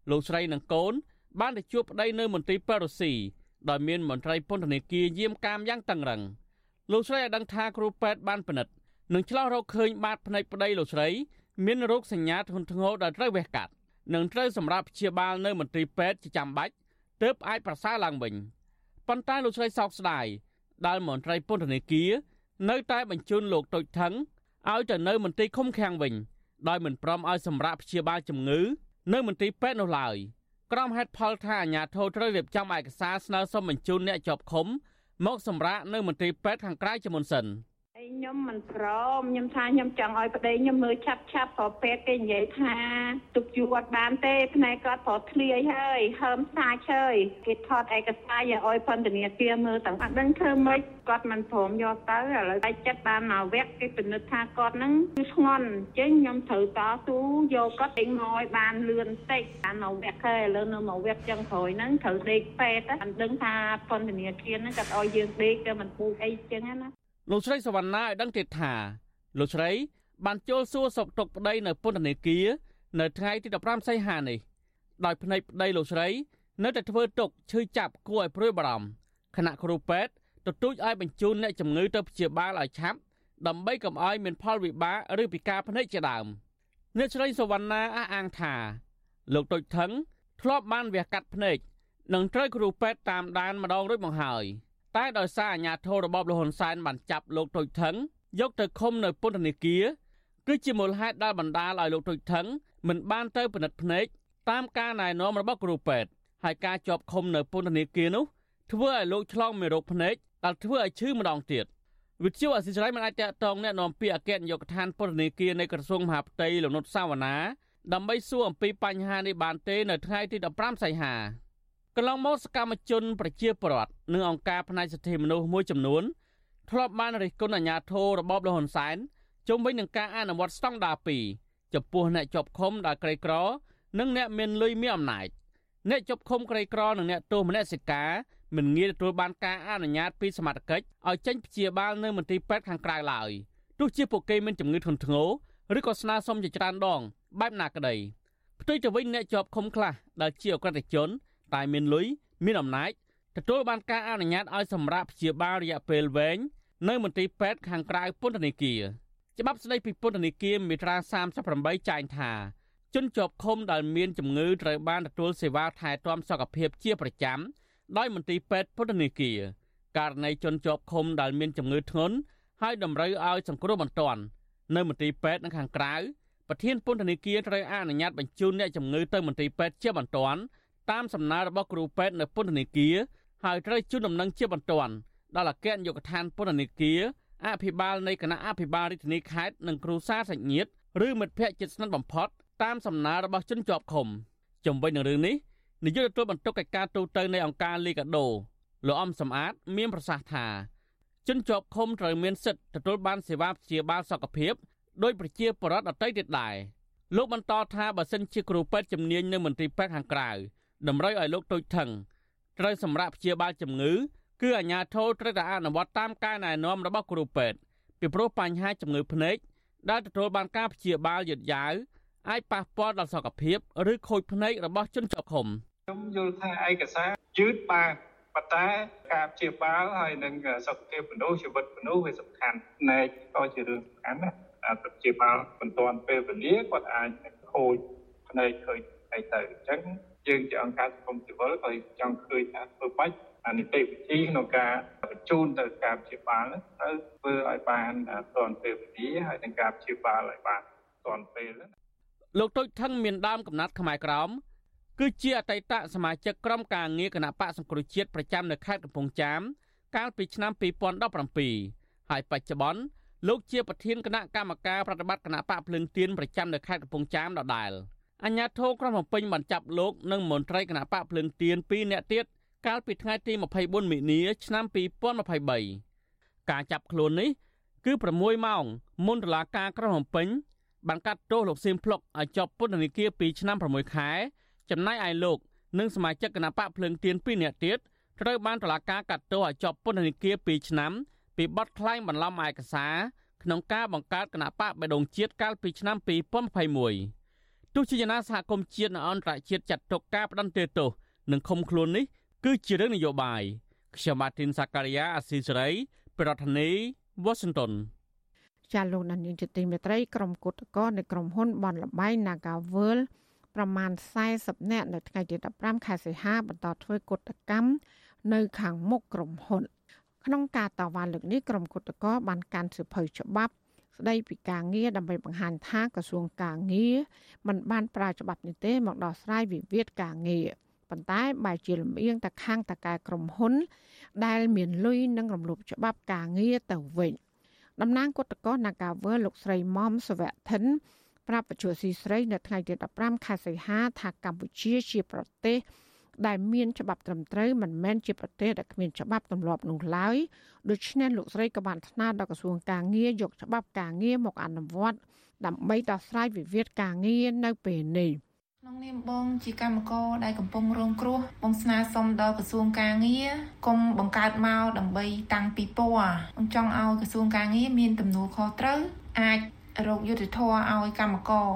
លោកស្រីនិងកូន បានទៅជួបប្តីនៅមន្ទីរពេទ្យរុស្ស៊ីដោយមានមន្ត្រីពន្ធនាគារយាមកាមយ៉ាងតឹងរឹងលោកស្រីឲ្យដឹងថាគ្រូពេទ្យបានពិនិត្យនិងឆ្លោះរកឃើញបាតភ្នែកប្តីលោកស្រី មានរោគសញ្ញាធ្ងន់ធ្ងរដែលត្រូវវះកាត់និងត្រូវសម្រាប់ព្យាបាលនៅមន្ទីរពេទ្យជាចាំបាច់ទើបអាចប្រសើរឡើងវិញប៉ុន្តែលោកស្រីសោកស្ដាយដែលមន្ត្រីពន្ធនាគារនៅតែបញ្ជូនលោកតូចថងឲ្យទៅនៅមន្ទីរឃុំឃាំងវិញដោយមិនព្រមឲ្យសម្រាប់ព្យាបាលជំងឺនៅមន្ទីរពេទ្យនោះឡើយក្រុមហេតុផលថាអាជ្ញាធរត្រូវរៀបចំឯកសារស្នើសុំបញ្ជូនអ្នកជាប់ឃុំមកសម្រាប់នៅមន្ទីរពេទ្យខាងក្រៅជាមុនសិន។
ខ្ញុំមិនព្រមខ្ញុំថាខ្ញុំចង់ឲ្យប្តីខ្ញុំមើលឆាប់ឆាប់ព្រោះពេទ្យគេនិយាយថាទុកយូរអត់បានទេផ្នែកគាត់ប្រត់ធ្លាយហើយហើមសាច់ហើយគេថតឯកសារយកឲ្យពន្ធនាគារមើលទាំងអត់ដឹងធ្វើម៉េចគាត់មិនព្រមយកទៅឥឡូវតែចិត្តបានមកវគ្គគេពិនិត្យថាគាត់ហ្នឹងគឺស្ងន់អញ្ចឹងខ្ញុំត្រូវតស៊ូយកគាត់ដេញមកឲ្យបានលឿនតិចបានមកវគ្គហើយឥឡូវនៅមកវគ្គចឹងក្រោយហ្នឹងត្រូវដេកពេទ្យមិនដឹងថាពន្ធនាគារហ្នឹងគាត់ឲ្យយើងដេកទៅមិនពូកអីចឹងណា
លោកស្រីសវណ្ណាឲ្យដឹងទៀតថាលោកស្រីបានចូលសួរសុខទុក្ខប្តីនៅពន្ធនាគារនៅថ្ងៃទី15សីហានេះដោយភ្នែកប្តីលោកស្រី នៅតែធ្វើទុកឈឺចាប់គួរឲ្យព្រួយបារម្ភគណៈគ្រូពេទ្យទទូចឲ្យបញ្ជូនអ្នកជំងឺទៅព្យាបាលឲ្យឆាប់ដើម្បីកុំឲ្យមានផលវិបាកឬពិការភ្នែកជាដើមអ្នកស្រីសវណ្ណាអះអាងថា លោកតូចថងធ្លាប់បានវះកាត់ភ្នែកនិងត្រូវគ្រូពេទ្យតាមដានម្ដងរួចមកហើយ។ តែដោយសារអាញាធររបបលហ៊ុនសែនបានចាប់លោកតូចថងយកទៅឃុំនៅពន្ធនាគារគឺជាមូលហេតុដែលបណ្ដាលឲ្យលោកតូចថងមិនបានទៅពិនិត្យភ្នែកតាមការណែនាំរបស់គ្រូពេទ្យហើយការជាប់ឃុំនៅពន្ធនាគារនោះធ្វើឲ្យលោកឆ្លងមេរោគភ្នែកដែលធ្វើឲ្យឈឺម្ដងទៀតវិទ្យុអសិរ័យមិនអាចតតងแนะនាំពាក្យអគ្គនាយកដ្ឋានពន្ធនាគារនៃក្រសួងមហាផ្ទៃលោកនុតសាវណ្ណាដើម្បីសួរអំពីបញ្ហានេះបានទេនៅថ្ងៃទី15សីហា កន្លងមកសកម្មជន ប្រជាពលរដ្ឋនិងអង្គការផ្នែកសិទ្ធិមនុស្សមួយចំនួនធ្លាប់បានរិះគន់អាជ្ញាធររបបលហ៊ុនសែនជុំវិញនឹងការអនុវត្តស្តង់ដារ2ចំពោះអ្នកជាប់ឃុំដែលក្រីក្រ និងអ្នកមានលុយមានអំណាចអ្នកជាប់ឃុំក្រីក្រនិងអ្នកទោសមនសិការមិនងាយទទួលបានការអនុញ្ញាតពីសមត្ថកិច្ចឲ្យចេញព្យាបាលនៅមន្ទីរពេទ្យខាងក្រៅឡើយទោះជាពួកគេមានជំងឺធ្ងន់ធ្ងរឬក៏ស្នើសុំជាច្រើនដង បែបណាក្តីផ្ទុយទៅវិញអ្នកជាប់ឃុំខ្លះដែលជាអក្រិតជន តែមានលុយមានអំណាចទទួលបានការអនុញ្ញាតឲ្យសម្រាប់ព្យាបាលរយៈពេលវែងនៅមន្ទីរពេទ្យខាងក្រៅពន្ធនាគារច្បាប់ស្តីពីពន្ធនាគារមាត្រា38ចែងថាជនជាប់ឃុំដែលមានជំងឺត្រូវបានទទួលសេវាថែទាំសុខភាពជាប្រចាំដោយមន្ទីរពេទ្យពន្ធនាគារករណីជនជាប់ឃុំដែលមានជំងឺធ្ងន់ហើយតម្រូវឲ្យសង្គ្រោះបន្ទាន់នៅមន្ទីរពេទ្យនៅខាងក្រៅប្រធានពន្ធនាគារត្រូវអនុញ្ញាតបញ្ជូនអ្នកជំងឺទៅមន្ទីរពេទ្យជាបន្ទាន់ តាមសំណើរបស់គ្រូពេទ្យនៅពន្ធនាគារហើយត្រូវជូនដំណឹងជាបន្ទាន់ដល់អគ្គនាយកដ្ឋានពន្ធនាគារអភិបាលនៃគណៈអភិបាលរាជធានីខេត្តនិងគ្រូសាសាច់ញាតិឬមិត្តភ័ក្តិជិតស្និទ្ធបំផុតតាមសំណើរបស់ជនជាប់ឃុំជំវិញនឹងរឿងនេះនាយកទទួលបន្ទុកកិច្ចការទូតទៅនៃអង្គការលីកាដូលោកអំសំអាត មានប្រសាសន៍ថាជនជាប់ឃុំត្រូវមានសិទ្ធិទទួលបានសេវាព្យាបាលសុខភាពដោយប្រជាពលរដ្ឋដទៃទៀតដែរលោកបន្តថាបើសិនជាគ្រូពេទ្យជំនាញនៅមន្ទីរពេទ្យខាងក្រៅ តម្រូវឲ្យលោកតូចថងត្រូវសម្រាប់ព្យាបាលជំងឺគឺអាជ្ញាធរត្រូវតែអនុវត្តតាមការណែនាំរបស់គ្រូពេទ្យពីព្រោះបញ្ហាជំងឺភ្នែកដែលទទួលបានការព្យាបាលយឺតយ៉ាវអាចប៉ះពាល់ដល់សុខភាពឬខូចភ្នែករបស់ជនជាប់ឃុំ
ខ្ញុំយល់ថាឯកសារយឺតបានប៉ុន្តែការព្យាបាលហើយនឹងសុខភាពមនុស្សជីវិតមនុស្សវាសំខាន់ភ្នែកក៏ជារឿងសំខាន់ណាអាចព្យាបាលមិនទាន់ពេលវេលាគាត់អាចខូចភ្នែកឃើញអីទៅអញ្ចឹង យើងជាអង្គការសង្គមស៊ីវិលក៏ចង់ឃើញថាធ្វើបាច់អានីតិវិធីក្នុងការបញ្ជូនទៅការព្យាបាលទៅធ្វើឲ្យបានទាន់ពេលវេលាហើយនឹងការព្យាបាលឲ្យបានទាន់ពេល
លោកតូចថងមានដើមកំណត់ខ្មែរក្រមគឺជាអតីតសមាជិកក្រុមការងារគណៈបកសង្គ្រោះជាតិប្រចាំនៅខេត្តកំពង់ចាមកាលពីឆ្នាំ2017ហើយបច្ចុប្បន្នលោកជាប្រធានគណៈកម្មការប្រតិបត្តិគណៈបកភ្លឹងទៀនប្រចាំនៅខេត្តកំពង់ចាមដដែល។ អញ្ញាធរក្រុងភ្នំពេញបានចាប់លោកនិងមន្ត្រីគណៈបកភ្លើងទៀន2នាក់ទៀតកាលពីថ្ងៃទី24មិនិនាឆ្នាំ2023ការចាប់ខ្លួននេះគឺ6ម៉ោងមុនតុលាការក្រុងភ្នំពេញបានកាត់ទោសលោកសៀមភ្លុកឲ្យជាប់ពន្ធនាគារ2ឆ្នាំ6ខែចំណែកឯលោកនិងសមាជិកគណៈបកភ្លើងទៀន2នាក់ទៀតត្រូវបានតុលាការកាត់ទោសឲ្យជាប់ពន្ធនាគារ2ឆ្នាំពីបទក្លែងបន្លំឯកសារក្នុងការបង្កើតគណៈបកបេដងជាតិកាលពីឆ្នាំ2021 ទោះជាយ៉ាងណាសហគមន៍ជាតិនិងអន្តរជាតិចាត់ទុកការផ្ដន្ទាទោសនិងឃុំខ្លួននេះគឺជារឿងនយោបាយខ្ញុំម៉ាទីនសាការីយ៉ាអាស៊ីសេរីប្រធានាធិបតី Washington
ចាលោកនាយកជាទីមេត្រីក្រុមគុតកោនៃក្រុមហ៊ុនបនលបៃ Nagavel ប្រមាណ40នាក់នៅថ្ងៃទី15ខែសីហាបន្តធ្វើគុតកម្មនៅខាងមុខក្រុមហ៊ុន ក្នុងការតវ៉ាលើកនេះក្រុមគុតកោបានកាន់សិភៅច្បាប់ ស្ដីពីការងារដើម្បីបង្ហាញថាក្រសួងការងារមិនបានប្រើច្បាប់នេះទេមកដោះស្រាយវិវាទការងារប៉ុន្តែបែរជាលំអៀងទៅខាងតកែក្រុមហ៊ុន ដែលមានលុយនិងរំលោភច្បាប់ការងារទៅវិញតំណាងគឧតកោ Nagawer លោកស្រីមុំសវៈធិនប្រាប់បច្ចុប្បន្នស៊ីស្រីនៅថ្ងៃទី15ខែសីហាថាកម្ពុជាជាប្រទេស ដែលមានច្បាប់ត្រឹមត្រូវមិនមែនជាប្រទេសដែលគ្មានច្បាប់ទម្លាប់នោះឡើយដូច្នេះលោកស្រីក៏បានថ្នើដល់ក្រសួងការងារយកច្បាប់ការងារមកអនុវត្តដើម្បីដោះស្រាយវិវាទការងារនៅពេលនេះ
ក្នុងនាមបងជាកម្មករដែលកំពុងរងគ្រោះបងស្នើសុំដល់ក្រសួងការងារគុំបង្កើតមកដើម្បីតាំងពីពណ៌បងចង់ឲ្យក្រសួងការងារមានទំនួលខុសត្រូវអាចរោគយុទ្ធធរឲ្យកម្មករ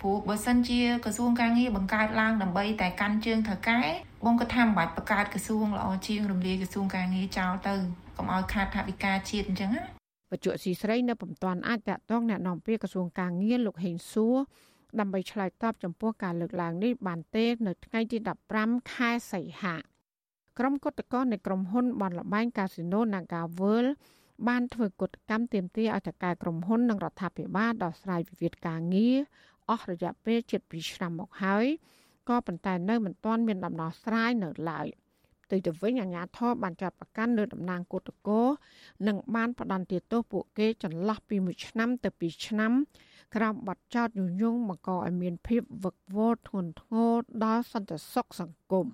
ព្រោះបើសិនជាក្រសួងការងារបង្កើតឡើងដើម្បីតែកាន់ជើងថៅកែបងក៏ថាមិនបាច់បង្កើតក្រសួងល្អជាងរំលាយក្រសួងការងារចោលទៅកុំឲ្យខាតថវិកាជាតិអញ្ចឹងណា
បច្ចុប្បន្នស៊ីស្រីនៅពុំទាន់អាចតតងแนะនាំពាក្យក្រសួងការងារលោកហេងសួរដើម្បីឆ្លើយតបចំពោះការលើកឡើងនេះបានទេនៅថ្ងៃទី15ខែសីហាក្រុមគឧតកោនៃក្រុមហ៊ុនបនលបែងកាស៊ីណូ Naga World បានធ្វើកតកម្មទាមទារឲ្យតកែក្រុមហ៊ុននិងរដ្ឋាភិបាលដោះស្រាយវិវាទការងារ អស់រយៈពេលជិត2ឆ្នាំមកហើយក៏ប៉ុន្តែនៅមិនទាន់មានដំណោះស្រាយនៅឡើយផ្ទុយទៅវិញអាជ្ញាធរបានចាប់ប្រកាន់លើតំណាងគឧតកោនិងបានផ្ដន្ទាទោសពួកគេចន្លោះពី1ឆ្នាំទៅ2ឆ្នាំក្រោមបទចោទញុះញង់បង្កឲ្យមានភាពវឹកវរធ្ងន់ធ្ងរដល់សន្តិសុខសង្គម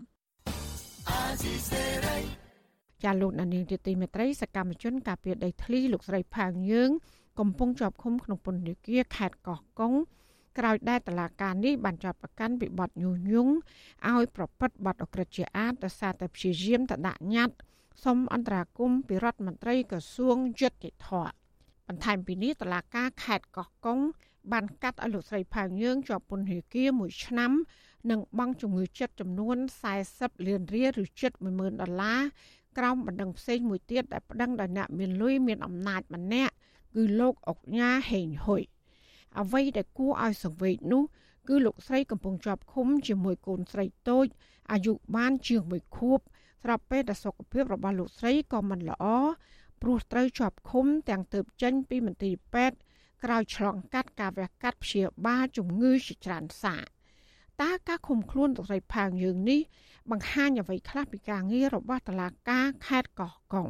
ចាលោកនានីទីមេត្រីសកម្មជនការពារដីធ្លីលោកស្រីផាងយើងកំពុងជាប់ឃុំក្នុងពន្ធនាគារខេត្តកោះកុង ក្រោយដែលតឡាការនេះបានចាប់ប្រកាន់ពីបទញុះញង់ឲ្យប្រព្រឹត្តបទអក្រិតជាអាតដោយសារតែព្យាយាមតដាក់ញត្តិសុំអន្តរាគមន៍ពីរដ្ឋមន្ត្រីក្រសួងយុតិធម៌បន្ថែមពីនេះតឡាការខេត្តកោះកុងបានកាត់ឲ្យលោកស្រីផៅយើង ជាប់ពន្ធនាគារ1ឆ្នាំ និងបង់ជំងឺចិត្តចំនួន40លានរៀលឬជិត10000ដុល្លារក្រោមបណ្ដឹងផ្សេងមួយទៀតដែលប្តឹងដោយអ្នកមានលុយមានអំណាចម្នាក់គឺលោកអុកញ៉ាហេងហ៊ុយ អ្វីដែលគួរឲ្យសង្វេគនោះគឺលោកស្រីកំពុងជាប់ឃុំជាមួយកូនស្រីតូចអាយុបានជាង1ខួបស្រាប់ពេលដែលសុខភាពរបស់លោកស្រីក៏មិនល្អព្រោះត្រូវជាប់ឃុំទាំងទើបចេញពីមន្ទីរពេទ្យក្រោយឆ្លងកាត់ការវះកាត់ព្យាបាលជំងឺជាច្រើនសាកតើការឃុំខ្លួនលោកស្រីផាងយើងនេះបង្ហាញអ្វីខ្លះពីការងាររបស់តុលាការខេត្តកោះកុង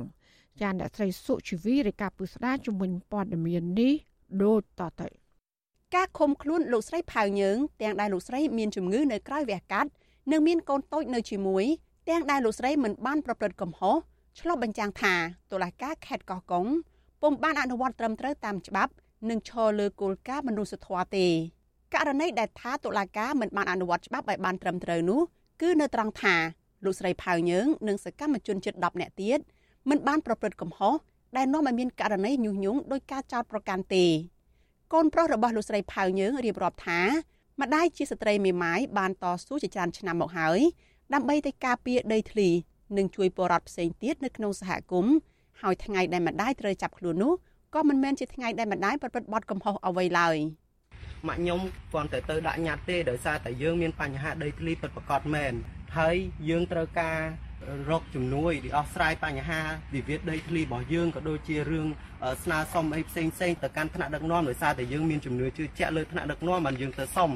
ចាអ្នកស្រីសុជីវីរាយការណ៍ពុស្ដាជំនាញព័ត៌មាននេះដូចតទៅ
ការឃុំខ្លួនលោកស្រីផៅយើងទាំងដែលលោកស្រីមានជំងឺនៅក្រៅវះកាត់និងមានកូនតូចនៅជាមួយទាំងដែលលោកស្រីមិនបានប្រព្រឹត្តកំហុសឆ្លុះបញ្ចាំងថាតុលាការខេត្តកោះកុងពុំបានអនុវត្តត្រឹមត្រូវតាមច្បាប់ និងឈរលើគោលការណ៍មនុស្សធម៌ទេករណីដែលថាតុលាការមិនបានអនុវត្តច្បាប់ឲ្យបានត្រឹមត្រូវនោះគឺនៅត្រង់ថាលោកស្រីផៅយើងនិងសកម្មជនជិត10នាក់ទៀតមិនបានប្រព្រឹត្តកំហុសដែលនាំឲ្យមានករណីញុះញង់ដោយការចោទប្រកាន់ទេ កូនប្រុសរបស់លោកស្រីផៅយើងរៀបរាប់ថាម្ដាយជាស្ត្រីមេម៉ាយបានតស៊ូជាច្រើនឆ្នាំមកហើយដើម្បីទៅការពារដីធ្លីនិងជួយពលរដ្ឋផ្សេងទៀតនៅក្នុងសហគមន៍ហើយថ្ងៃដែលម្ដាយត្រូវចាប់ខ្លួននោះក៏មិនមែនជាថ្ងៃដែលម្ដាយប្រព្រឹត្តបទកំហុសអ្វីឡើយ
ម៉ាក់ខ្ញុំគ្រាន់តែទៅដាក់ញត្តិទេដោយសារតែយើងមានបញ្ហាដីធ្លីពិតប្រាកដមែនហើយយើងត្រូវការ រកជំនួយ để អស់ស្រាយបញ្ហាវិវាទដីធ្លីរបស់យើងក៏ដូចជារឿងស្នើសុំអីផ្សេងផ្សេងទៅកាន់ថ្នាក់ដឹកនាំដោយសារតែយើងមានជំនឿជឿជាក់លើថ្នាក់ដឹកនាំបានយើងទៅសុំ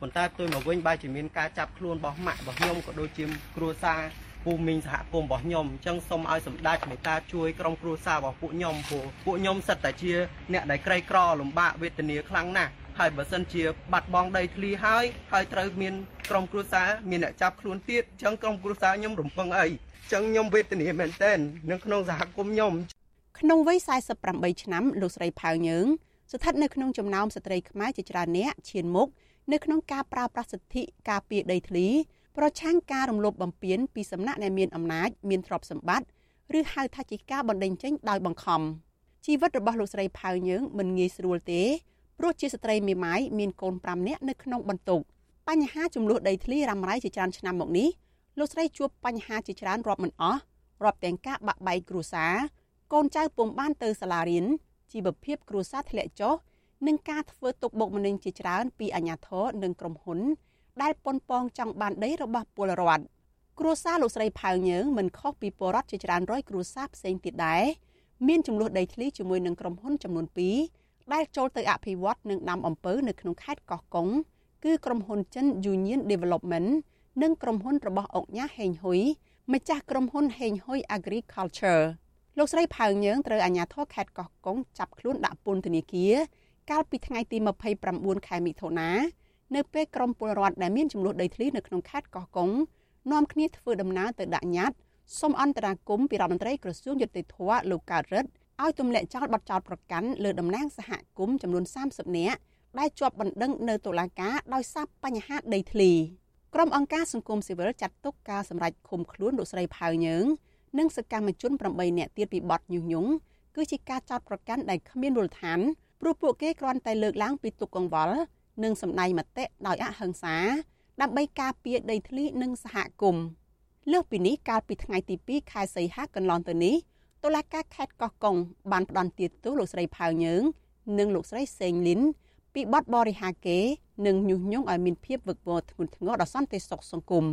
ប៉ុន្តែផ្ទុយមកវិញបែរជាមានការចាប់ខ្លួនរបស់ម៉ាក់របស់ខ្ញុំក៏ដូចជាគ្រួសារភូមិមីងសហគមន៍របស់ខ្ញុំអញ្ចឹងសូមឲ្យសម្ដេចមេត្តាជួយក្រុមគ្រួសាររបស់ពួកខ្ញុំព្រោះពួកខ្ញុំសិតតែជាអ្នកដែលក្រីក្រលំបាកវេទនាខ្លាំងណាស់ហើយបើសិនជាបាត់បង់ដីធ្លីហើយហើយត្រូវមាន ក្រុមគ្រួសារមានអ្នកចាប់ខ្លួនទៀតអញ្ចឹងក្រុមគ្រួសារខ្ញុំរំពឹងអីអញ្ចឹងខ្ញុំវេទនាមែនទែននៅក្នុងសហគមន៍ខ្ញុំ
ក្នុងវ័យ48ឆ្នាំលោកស្រីផៅយើងស្ថិតនៅក្នុងចំណោមស្ត្រីខ្មែរជាច្រើនអ្នកឈានមុខនៅក្នុងការប្រើប្រាស់សិទ្ធិការពារដីធ្លីប្រឆាំងការរំលោភបំពានពីសំណាក់អ្នកមានអំណាចមានទ្រព្យសម្បត្តិឬហៅថាជាការបណ្តេញចេញដោយបង្ខំជីវិតរបស់លោកស្រីផៅយើងមិនងាយស្រួលទេព្រោះជាស្ត្រីមេម៉ាយមានកូន5នាក់នៅក្នុងបន្ទុក បញ្ហាចំនួនដីធ្លីរ៉ាំរ៉ៃជាច្រើនឆ្នាំមកនេះលោកស្រីជួបបញ្ហាជាច្រើនរាប់មិនអស់រាប់ទាំងការបាក់បែកគ្រួសារកូនចៅពុំបានទៅសាលារៀនជីវភាពគ្រួសារធ្លាក់ចុះនិងការធ្វើទុកបុកម្នេញជាច្រើនពីអាជ្ញាធរនិងក្រុមហ៊ុន ដែលប៉ុនប៉ងចង់បានដីរបស់ពលរដ្ឋគ្រួសារលោកស្រីផៅញើងមិនខុសពីពលរដ្ឋជាច្រើនរយគ្រួសារផ្សេងទៀតដែរមានចំនួនដីធ្លីជាមួយនឹងក្រុមហ៊ុនចំនួន2ដែលចូលទៅអភិវឌ្ឍនិងដាំអំពៅនៅក្នុងខេត្តកោះកុង គឺក្រុមហ៊ុនចិន Union Development និងក្រុមហ៊ុនរបស់អង្គញាហេងហ៊ុយម្ចាស់ក្រុមហ៊ុនហេងហ៊ុយ Agriculture លោកស្រីផៅញើងត្រូវអាជ្ញាធរខេត្តកោះកុងចាប់ខ្លួនដាក់ពន្ធនាគារកាលពីថ្ងៃទី29ខែមិថុនានៅពេលក្រុមពលរដ្ឋដែលមានចំនួនដីធ្លីនៅក្នុងខេត្តកោះកុងនាំគ្នាធ្វើដំណើរទៅដាក់ញត្តិសូមអន្តរាគមន៍ពីរដ្ឋមន្ត្រីក្រសួងយុតិធធលោកកើតរិទ្ធឲ្យទម្លាក់ចោលបទចោទប្រកាន់លើតំណាងសហគមន៍ចំនួន30នាក់ ដែលជាប់បណ្ដឹងនៅតុលាការដោយសារបញ្ហាដីធ្លីក្រុមអង្គការសង្គមស៊ីវិលចាត់ទុកការសម្រេចឃុំខ្លួនលោកស្រីផៅញើង និងសកម្មជន8នាក់ទៀតពីបទញុះញង់គឺជាការចោទប្រកាន់ដែលគ្មានមូលដ្ឋានព្រោះពួកគេគ្រាន់តែលើកឡើងពីទុកកង្វល់និងសម្ដែងមតិដោយអហិង្សា ដើម្បីការពារដីធ្លីនិងសហគមន៍លើសពីនេះកាលពីថ្ងៃទី2ខែសីហាកន្លងទៅនេះតុលាការខេត្តកោះកុងបានផ្តន្ទាទោសលោកស្រីផៅញើង និងលោកស្រីសេងលីន ពីបទបរិហាកេនិងញុះញង់ឲ្យមានភាពវឹកវរធ្ងន់ធ្ងរដល់សន្តិសុខសង្គម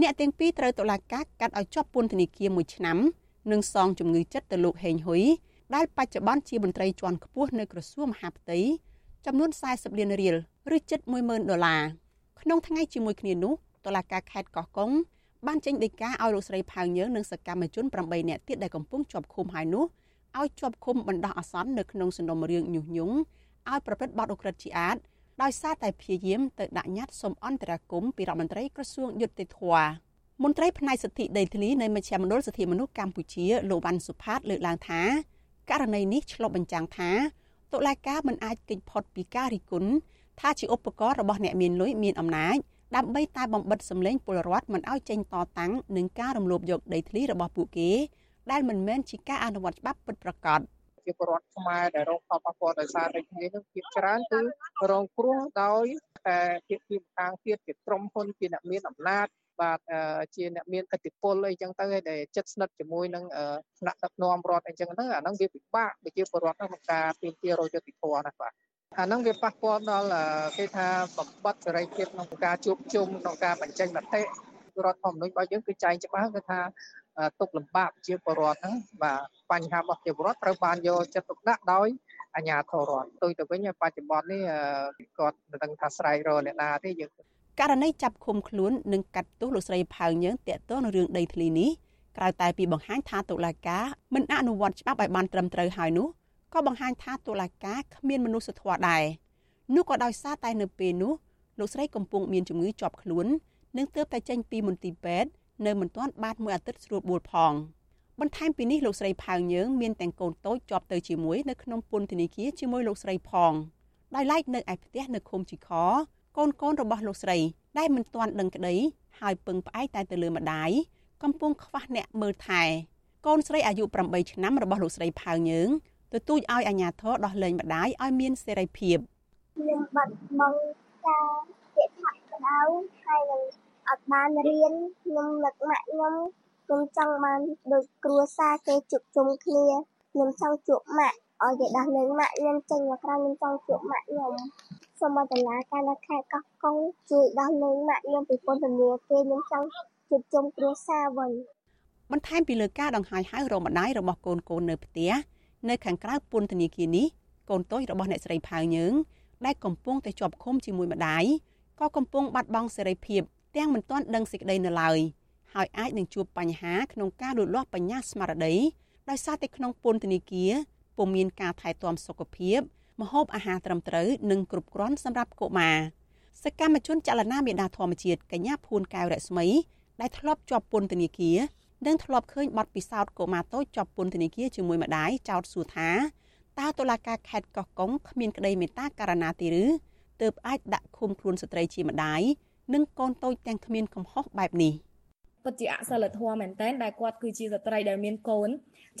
អ្នកទាំងពីរត្រូវតុលាការកាត់ឲ្យជាប់ពន្ធនាគារ1ឆ្នាំនិងសងជំងឺចិត្តទៅលោកហេងហ៊ុយដែលបច្ចុប្បន្នជាមន្ត្រីជាន់ខ្ពស់នៅក្រសួងមហាផ្ទៃចំនួន40លានរៀលឬជិត10000ដុល្លារក្នុងថ្ងៃជាមួយគ្នានោះតុលាការខេត្តកោះកុងបានចេញដីកាឲ្យលោកស្រីផៅញើងនិងសកម្មជន8នាក់ទៀតដែលកំពុងជាប់ឃុំហើយនោះឲ្យជាប់ឃុំបណ្ដោះអាសន្ននៅក្នុងសំណុំរឿងញុះញង់ ឲ្យប្រព្រឹត្តបទឧក្រិដ្ឋជាអាតដោយសារតែព្យាយាមទៅដាក់ញត្តិសុំអន្តរាគមន៍ពីរដ្ឋមន្ត្រីក្រសួងយុតិធធមន្ត្រីផ្នែកសិទ្ធិដីធ្លីនៃមជ្ឈមណ្ឌលសិទ្ធិមនុស្សកម្ពុជាលោកវ៉ាន់សុផាតលើកឡើងថាករណីនេះឆ្លុះបញ្ចាំងថាតុលាការមិនអាចគេចផុតពីការរិះគន់ថាជាឧបករណ៍របស់អ្នកមានលុយមានអំណាចដើម្បីតែបំបិតសម្លេងពលរដ្ឋមិនឲ្យចេញតតាំងនឹងការរំលោភយកដីធ្លីរបស់ពួកគេដែលមិនមែនជាការអនុវត្តច្បាប់ពិតប្រាកដ
ជាពលរដ្ឋខ្មែរដែលរងផលប៉ះពាល់ដោយសារដីធ្លីនឹងភាគច្រើនគឺរងគ្រោះដោយតែភាគីម្ខាងទៀតជាក្រុមហ៊ុនជាអ្នកមានអំណាចបាទជាអ្នកមានឥទ្ធិពលអីចឹងទៅដែលចិត្តស្និទ្ធជាមួយនឹងថ្នាក់ដឹកនាំរដ្ឋអីចឹងទៅអាហ្នឹងវាពិបាកប្រជាពលរដ្ឋក្នុងការទាមទាររយយុត្តិធម៌ណាបាទអាហ្នឹងវាប៉ះពាល់ដល់គេថាបំបត្តិសេរីភាពក្នុងការជួបជុំក្នុងការបញ្ចេញមតិរដ្ឋធម្មនុញ្ញរបស់យើងគឺចែងច្បាស់គឺថា ទុកលំបាកជាពលរដ្ឋហ្នឹងបាទបញ្ហារបស់ជាពលរដ្ឋត្រូវបានយកចិត្តទុកដាក់ដោយអាជ្ញាធររដ្ឋទុយទៅវិញបច្ចុប្បន្ននេះគាត់មិនដឹងថាស្រែករអ្នកណាទេយើង
ករណីចាប់ឃុំខ្លួននិងកាត់ទោសលោកស្រីផៅញើងតាក់ទងនឹងរឿងដីធ្លីនេះក្រៅតែពីបង្ហាញថាតុលាការមិនអនុវត្តច្បាប់ឲ្យបានត្រឹមត្រូវហើយនោះក៏បង្ហាញថាតុលាការគ្មានមនុស្សធម៌ដែរនោះក៏ដោយសារតែនៅពេលនោះលោកស្រីកំពុងមានជំងឺជាប់ខ្លួននិងទើបតែចេញពីមន្ទីរពេទ្យ នៅមិនទាន់បានមួយអាទិត្យស្រួលបួលផងបន្ថែមពីនេះលោកស្រីផៅញើងមានទាំងកូនតូចជាប់ទៅជាមួយនៅក្នុងពន្ធនាគារជាមួយលោកស្រីផងដោយឡែកនៅឯផ្ទះនៅឃុំជីខកូនកូនរបស់លោកស្រី ដែលមិនទាន់ដឹងក្តីហើយពឹងផ្អែកតែទៅលើម្ដាយកំពុងខ្វះអ្នកមើលថែកូនស្រីអាយុ8ឆ្នាំរបស់លោកស្រីផៅញើងទទូចឲ្យអាជ្ញាធរដោះលែងម្ដាយឲ្យមានសេរីភាព
ខ្ញុំបាត់បង់ការពាក្យថាក្តៅហើយនឹង អត់បានរៀនខ្ញុំនឹកម៉ាក់ខ្ញុំខ្ញុំចង់បានដូចគ្រួសារគេជួបជុំគ្នាខ្ញុំចង់ជួបម៉ាក់ឲ្យគេដោះលែងម៉ាក់ខ្ញុំចេញមកក្រៅខ្ញុំចង់ជួបម៉ាក់ខ្ញុំសូមឲ្យតឡាការនៅខេត្តកោះកុងជួយដោះលែងម៉ាក់ខ្ញុំពីពន្ធនាគារខ្ញុំចង់ជួបជុំគ្រួសារវិញ
បន្ថែមពីលើការដង្ហែហៅរកម្ដាយរបស់កូនកូននៅផ្ទះនៅខាងក្រៅពន្ធនាគារនេះកូនតូចរបស់អ្នកស្រីផៅញើងដែលកំពុងតែជាប់ឃុំជាមួយម្ដាយក៏កំពុងបាត់បង់សេរីភាព ទាំងមិនទាន់ដឹងសេចក្តីនៅឡើយហើយអាចនឹងជួបបញ្ហាក្នុងការលូតលាស់បញ្ញាស្មារតីដោយសារតែក្នុងពន្ធនាគារពុំមានការថែទាំសុខភាពម្ហូបអាហារត្រឹមត្រូវនិងគ្រប់គ្រាន់សម្រាប់កុមារសកម្មជនចលនាមេដាធម្មជាតិកញ្ញាភួនកែវរស្មីដែលធ្លាប់ជាប់ពន្ធនាគារនិងធ្លាប់ឃើញបទពិសោធន៍កុមារតូចជាប់ពន្ធនាគារជាមួយម្ដាយចោទសួរថាតើតុលាការខេត្តកោះកុងគ្មានក្តីមេត្តាករណាទេឬទើបអាចដាក់ឃុំខ្លួនស្ត្រីជាម្ដាយ និងកូនតូចទាំងគ្មានកំហុសបែបនេះ
ពិតជាអសិលធម៌មែនតើដែលគាត់គឺជាស្ត្រីដែលមានកូន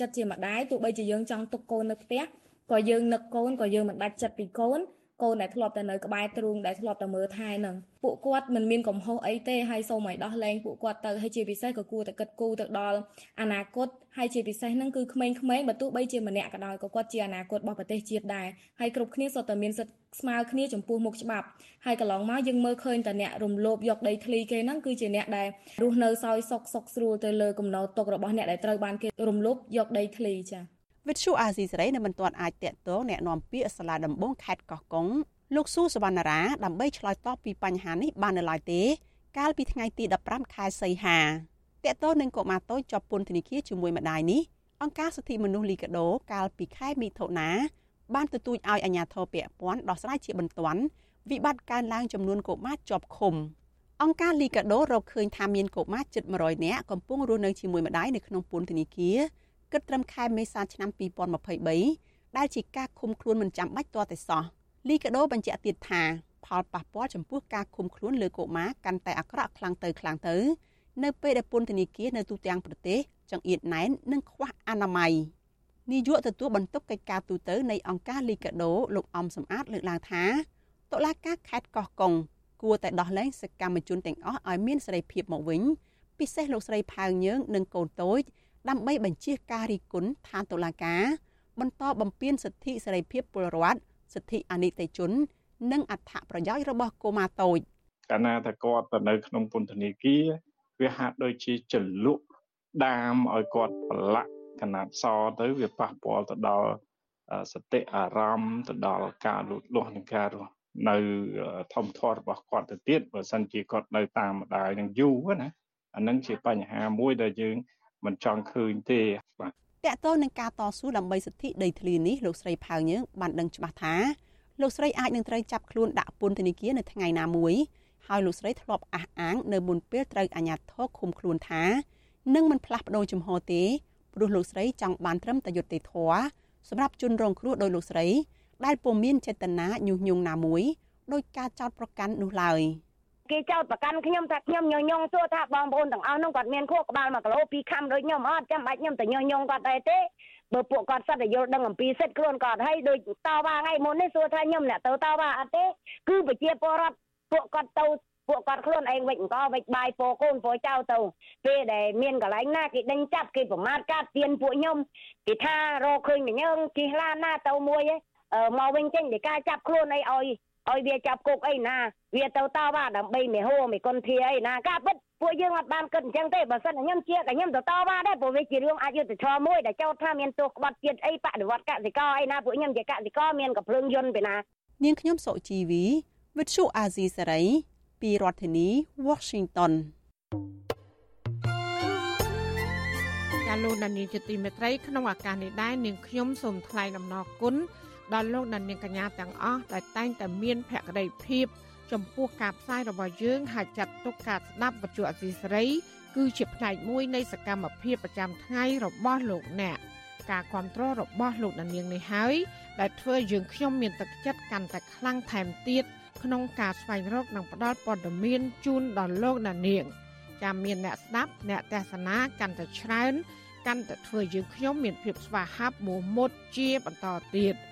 ចិត្តជាម្ដាយទោះបីជាយើងចង់ទុកកូននៅផ្ទះក៏យើងនឹកកូនក៏យើងមិនដាច់ចិត្តពីកូន កូនដែលធ្លាប់តែនៅក្បែរទ្រូងដែលធ្លាប់តែមើលថែនឹងពួកគាត់មិនមានកំហុសអីទេហើយសូមឲ្យដោះលែងពួកគាត់ទៅហើយជាពិសេសក៏គួរតែគិតគូរទៅដល់អនាគតហើយជាពិសេសហ្នឹងគឺក្មេងៗបើទោះបីជាម្នាក់ក៏ដោយក៏គាត់ជាអនាគតរបស់ប្រទេសជាតិដែរហើយគ្រប់គ្នាសុទ្ធតែមានសិទ្ធិស្មើគ្នាចំពោះមុខច្បាប់ហើយកន្លងមកយើងមើលឃើញតែអ្នករំលោភយកដីធ្លីគេហ្នឹងគឺជាអ្នកដែលរស់នៅសោយសុខសុខស្រួលទៅលើកំណត់ទុករបស់អ្នកដែលត្រូវបានគេរំលោភយកដីធ្លីចា៎
វិទ្យុអាស៊ីសេរីនៅមិនទាន់អាចតាក់ទងแนะនាំពាក្យសាលាដំបងខេត្តកោះកុងលោកស៊ូសវណ្ណារាដើម្បីឆ្លើយតបពីបញ្ហានេះបាននៅឡើយទេ កាលពីថ្ងៃទី15ខែសីហាតកតនឹងកុមារតូចជាប់ពន្ធនាគារជាមួយម្ដាយនេះអង្គការសិទ្ធិមនុស្សលីកាដូកាលពីខែមិថុនាបានទទូចឲ្យអាជ្ញាធរពាក់ព័ន្ធដោះស្រាយជាបន្ទាន់វិបត្តិកើនឡើងចំនួនកុមារជាប់ឃុំអង្គការលីកាដូរកឃើញថាមានកុមារជិត100នាក់កំពុងរស់នៅជាមួយម្ដាយនៅក្នុងពន្ធនាគារ គិតត្រឹមខែមេសាឆ្នាំ2023ដែលជាការឃុំខ្លួនមិនចាំបាច់ទាល់តែសោះលីកាដូបញ្ជាក់ទៀតថាផលប៉ះពាល់ចំពោះការឃុំខ្លួនលើកុមារកាន់តែអាក្រក់ខ្លាំងទៅខ្លាំងទៅ នៅពេលដែលពន្ធនាគារនៅទូទាំងប្រទេសចង្អៀតណែននិងខ្វះអនាម័យនាយកទទួលបន្ទុកកិច្ចការទូតនៃអង្គការលីកាដូលោកអំសំអាតលើកឡើងថាតុលាការខេត្តកោះកុងគួរតែដោះលែងសកម្មជនទាំងអស់ឲ្យមានសេរីភាពមកវិញពិសេសលោកស្រីផៅយើងនិងកូនតូច ដើម្បីបញ្ជាការរីគុណឋានតុលាការ បន្តបំពេញសិទ្ធិសេរីភាពពលរដ្ឋសិទ្ធិអនិច្ចជន និងអត្ថប្រយោជន៍របស់កុមារតូច
កាលណាតែគាត់ទៅនៅក្នុងពន្ធនាគារវាហាក់ដូចជាចលុកដាមឲ្យគាត់ប្រឡាក់កណាត់សទៅវាប៉ះពាល់ទៅដល់សតិអារម្មណ៍ទៅដល់ការលូតលាស់និងការរស់នៅធម្មធាត់របស់គាត់ទៅទៀតបើសិនជាគាត់នៅតាមម្ដាយនឹងយូរណាអានឹងជាបញ្ហាមួយដែលយើង មិនចង់ឃើញទេបាទ
តកតទៅនឹងការតស៊ូដើម្បីសិទ្ធិដីធ្លីនេះលោកស្រីផៅយើងបានដឹងច្បាស់ថាលោកស្រីអាចនឹងត្រូវចាប់ខ្លួនដាក់ពន្ធនាគារនៅថ្ងៃណាមួយហើយលោកស្រីធ្លាប់អះអាងនៅមុនពេលត្រូវអាជ្ញាធរឃុំខ្លួនថានឹងមិនផ្លាស់ប្ដូរជំហរទេព្រោះលោកស្រីចង់បានត្រឹមតែយុត្តិធម៌សម្រាប់ជនរងគ្រោះដោយលោកស្រី ដែលពុំមានចេតនាញុះញង់ណាមួយដោយការចោទប្រកាន់នោះឡើយ។
គេចោទប្រកាន់ខ្ញុំថាខ្ញុំញញងសួរថាបងប្អូនទាំងអស់នោះគាត់មានខួរក្បាល1គីឡូ2ខាំដូចខ្ញុំអត់ចាំបាច់ខ្ញុំទៅញញងគាត់ដែរទេបើពួកគាត់សិតតែយល់ដឹងអំពីសិទ្ធិខ្លួនគាត់ហើយដូចតវ៉ាថ្ងៃមុននេះសួរថាខ្ញុំអ្នកទៅតវ៉ាអត់ទេគឺប្រជាពលរដ្ឋពួកគាត់ទៅពួកគាត់ខ្លួនឯងវិចអង្គវិចបាយពោកូនពោចៅទៅពេលដែលមានកន្លែងណាគេដេញចាប់គេប្រមាថកាត់ទៀនពួកខ្ញុំគេថារកឃើញញើងជិះឡានណាទៅមួយមកវិញចេញពីការចាប់ខ្លួនអីឲ្យ ឲ្យវាចាប់គុកអីណាវាទៅតវ៉ាដើម្បីមេហោមេគុនធាអីណាការពិតពួកយើងអត់បានគិតអញ្ចឹងទេបើសិនខ្ញុំជាតែខ្ញុំទៅតវ៉ាដែរព្រោះវាជារឿងអយុត្តិធម៌មួយដែលចោទថាមានទោសក្បត់ជាតិអីបដិវត្តកសិករអីណាពួកខ្ញុំជាកសិករមានកំភ្លើងយន្តពីណា
នាងខ្ញុំសុជីវីវិទ្យុអាស៊ីសេរីពីរដ្ឋធានី Washington ា
លោកដានីជាទីមេត្រីក្នុងឱកាសនេះដែរនាងខ្ញុំសូមថ្លែងអំណរគុណ ដល់លោកអ្នកនាងកញ្ញាទាំងអស់ដែលតែងតែមានភក្ដីភាពចំពោះការផ្សាយរបស់យើងហើយចាត់ទុកការស្ដាប់វិទ្យុអសីសេរី គឺជាផ្នែកមួយនៃសកម្មភាពប្រចាំថ្ងៃរបស់លោកអ្នកការគ្រប់គ្រងរបស់លោកអ្នកនាងនេះហើយដែលធ្វើយើងខ្ញុំមានទឹកចិត្តកាន់តែខ្លាំងថែមទៀតក្នុងការស្វែងរកនិងផ្តល់ព័ត៌មានជូនដល់លោកអ្នកនាងចាំមានអ្នកស្ដាប់អ្នកទេសនាកាន់តែច្រើនកាន់តែធ្វើយើងខ្ញុំមានភាពស្វាហាប់មោះមុតជាបន្តទៀត។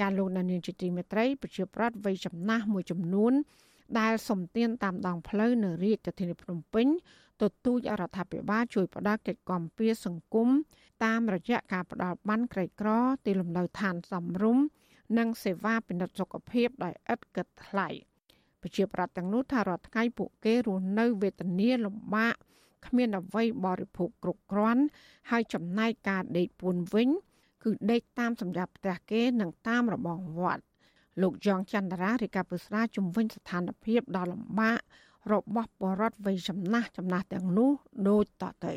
ចាលោកនានីជាទីមេត្រីប្រជាប្រដ្ឋវ័យចំណាស់មួយចំនួន ដែលសំទានតាមដងផ្លូវនៅរាជធានីភ្នំពេញទទូចរដ្ឋាភិបាលជួយផ្ដល់កិច្ចគាំពារសង្គមតាមរយៈការផ្ដល់បានក្រីក្រទីលំនៅឋានសំរុំនិងសេវាពិនិត្យសុខភាពដោយឥតគិតថ្លៃប្រជាប្រដ្ឋទាំងនោះថារាល់ថ្ងៃពួកគេរស់នៅវេទនាលំបាកគ្មានអ្វីបរិភោគគ្រប់គ្រាន់ហើយចំណែកការដេកពួនវិញ គឺដេកតាមសម្រាប់ផ្ទះគេនិងតាមរបងវត្តលោកយ៉ងច័ន្ទរារាជការពុស្រាជំវិញស្ថានភាពដ៏លំបាករបស់បរដ្ឋវ័យចំណាស់ចំណាស់ទាំងនោះដូចតទៅ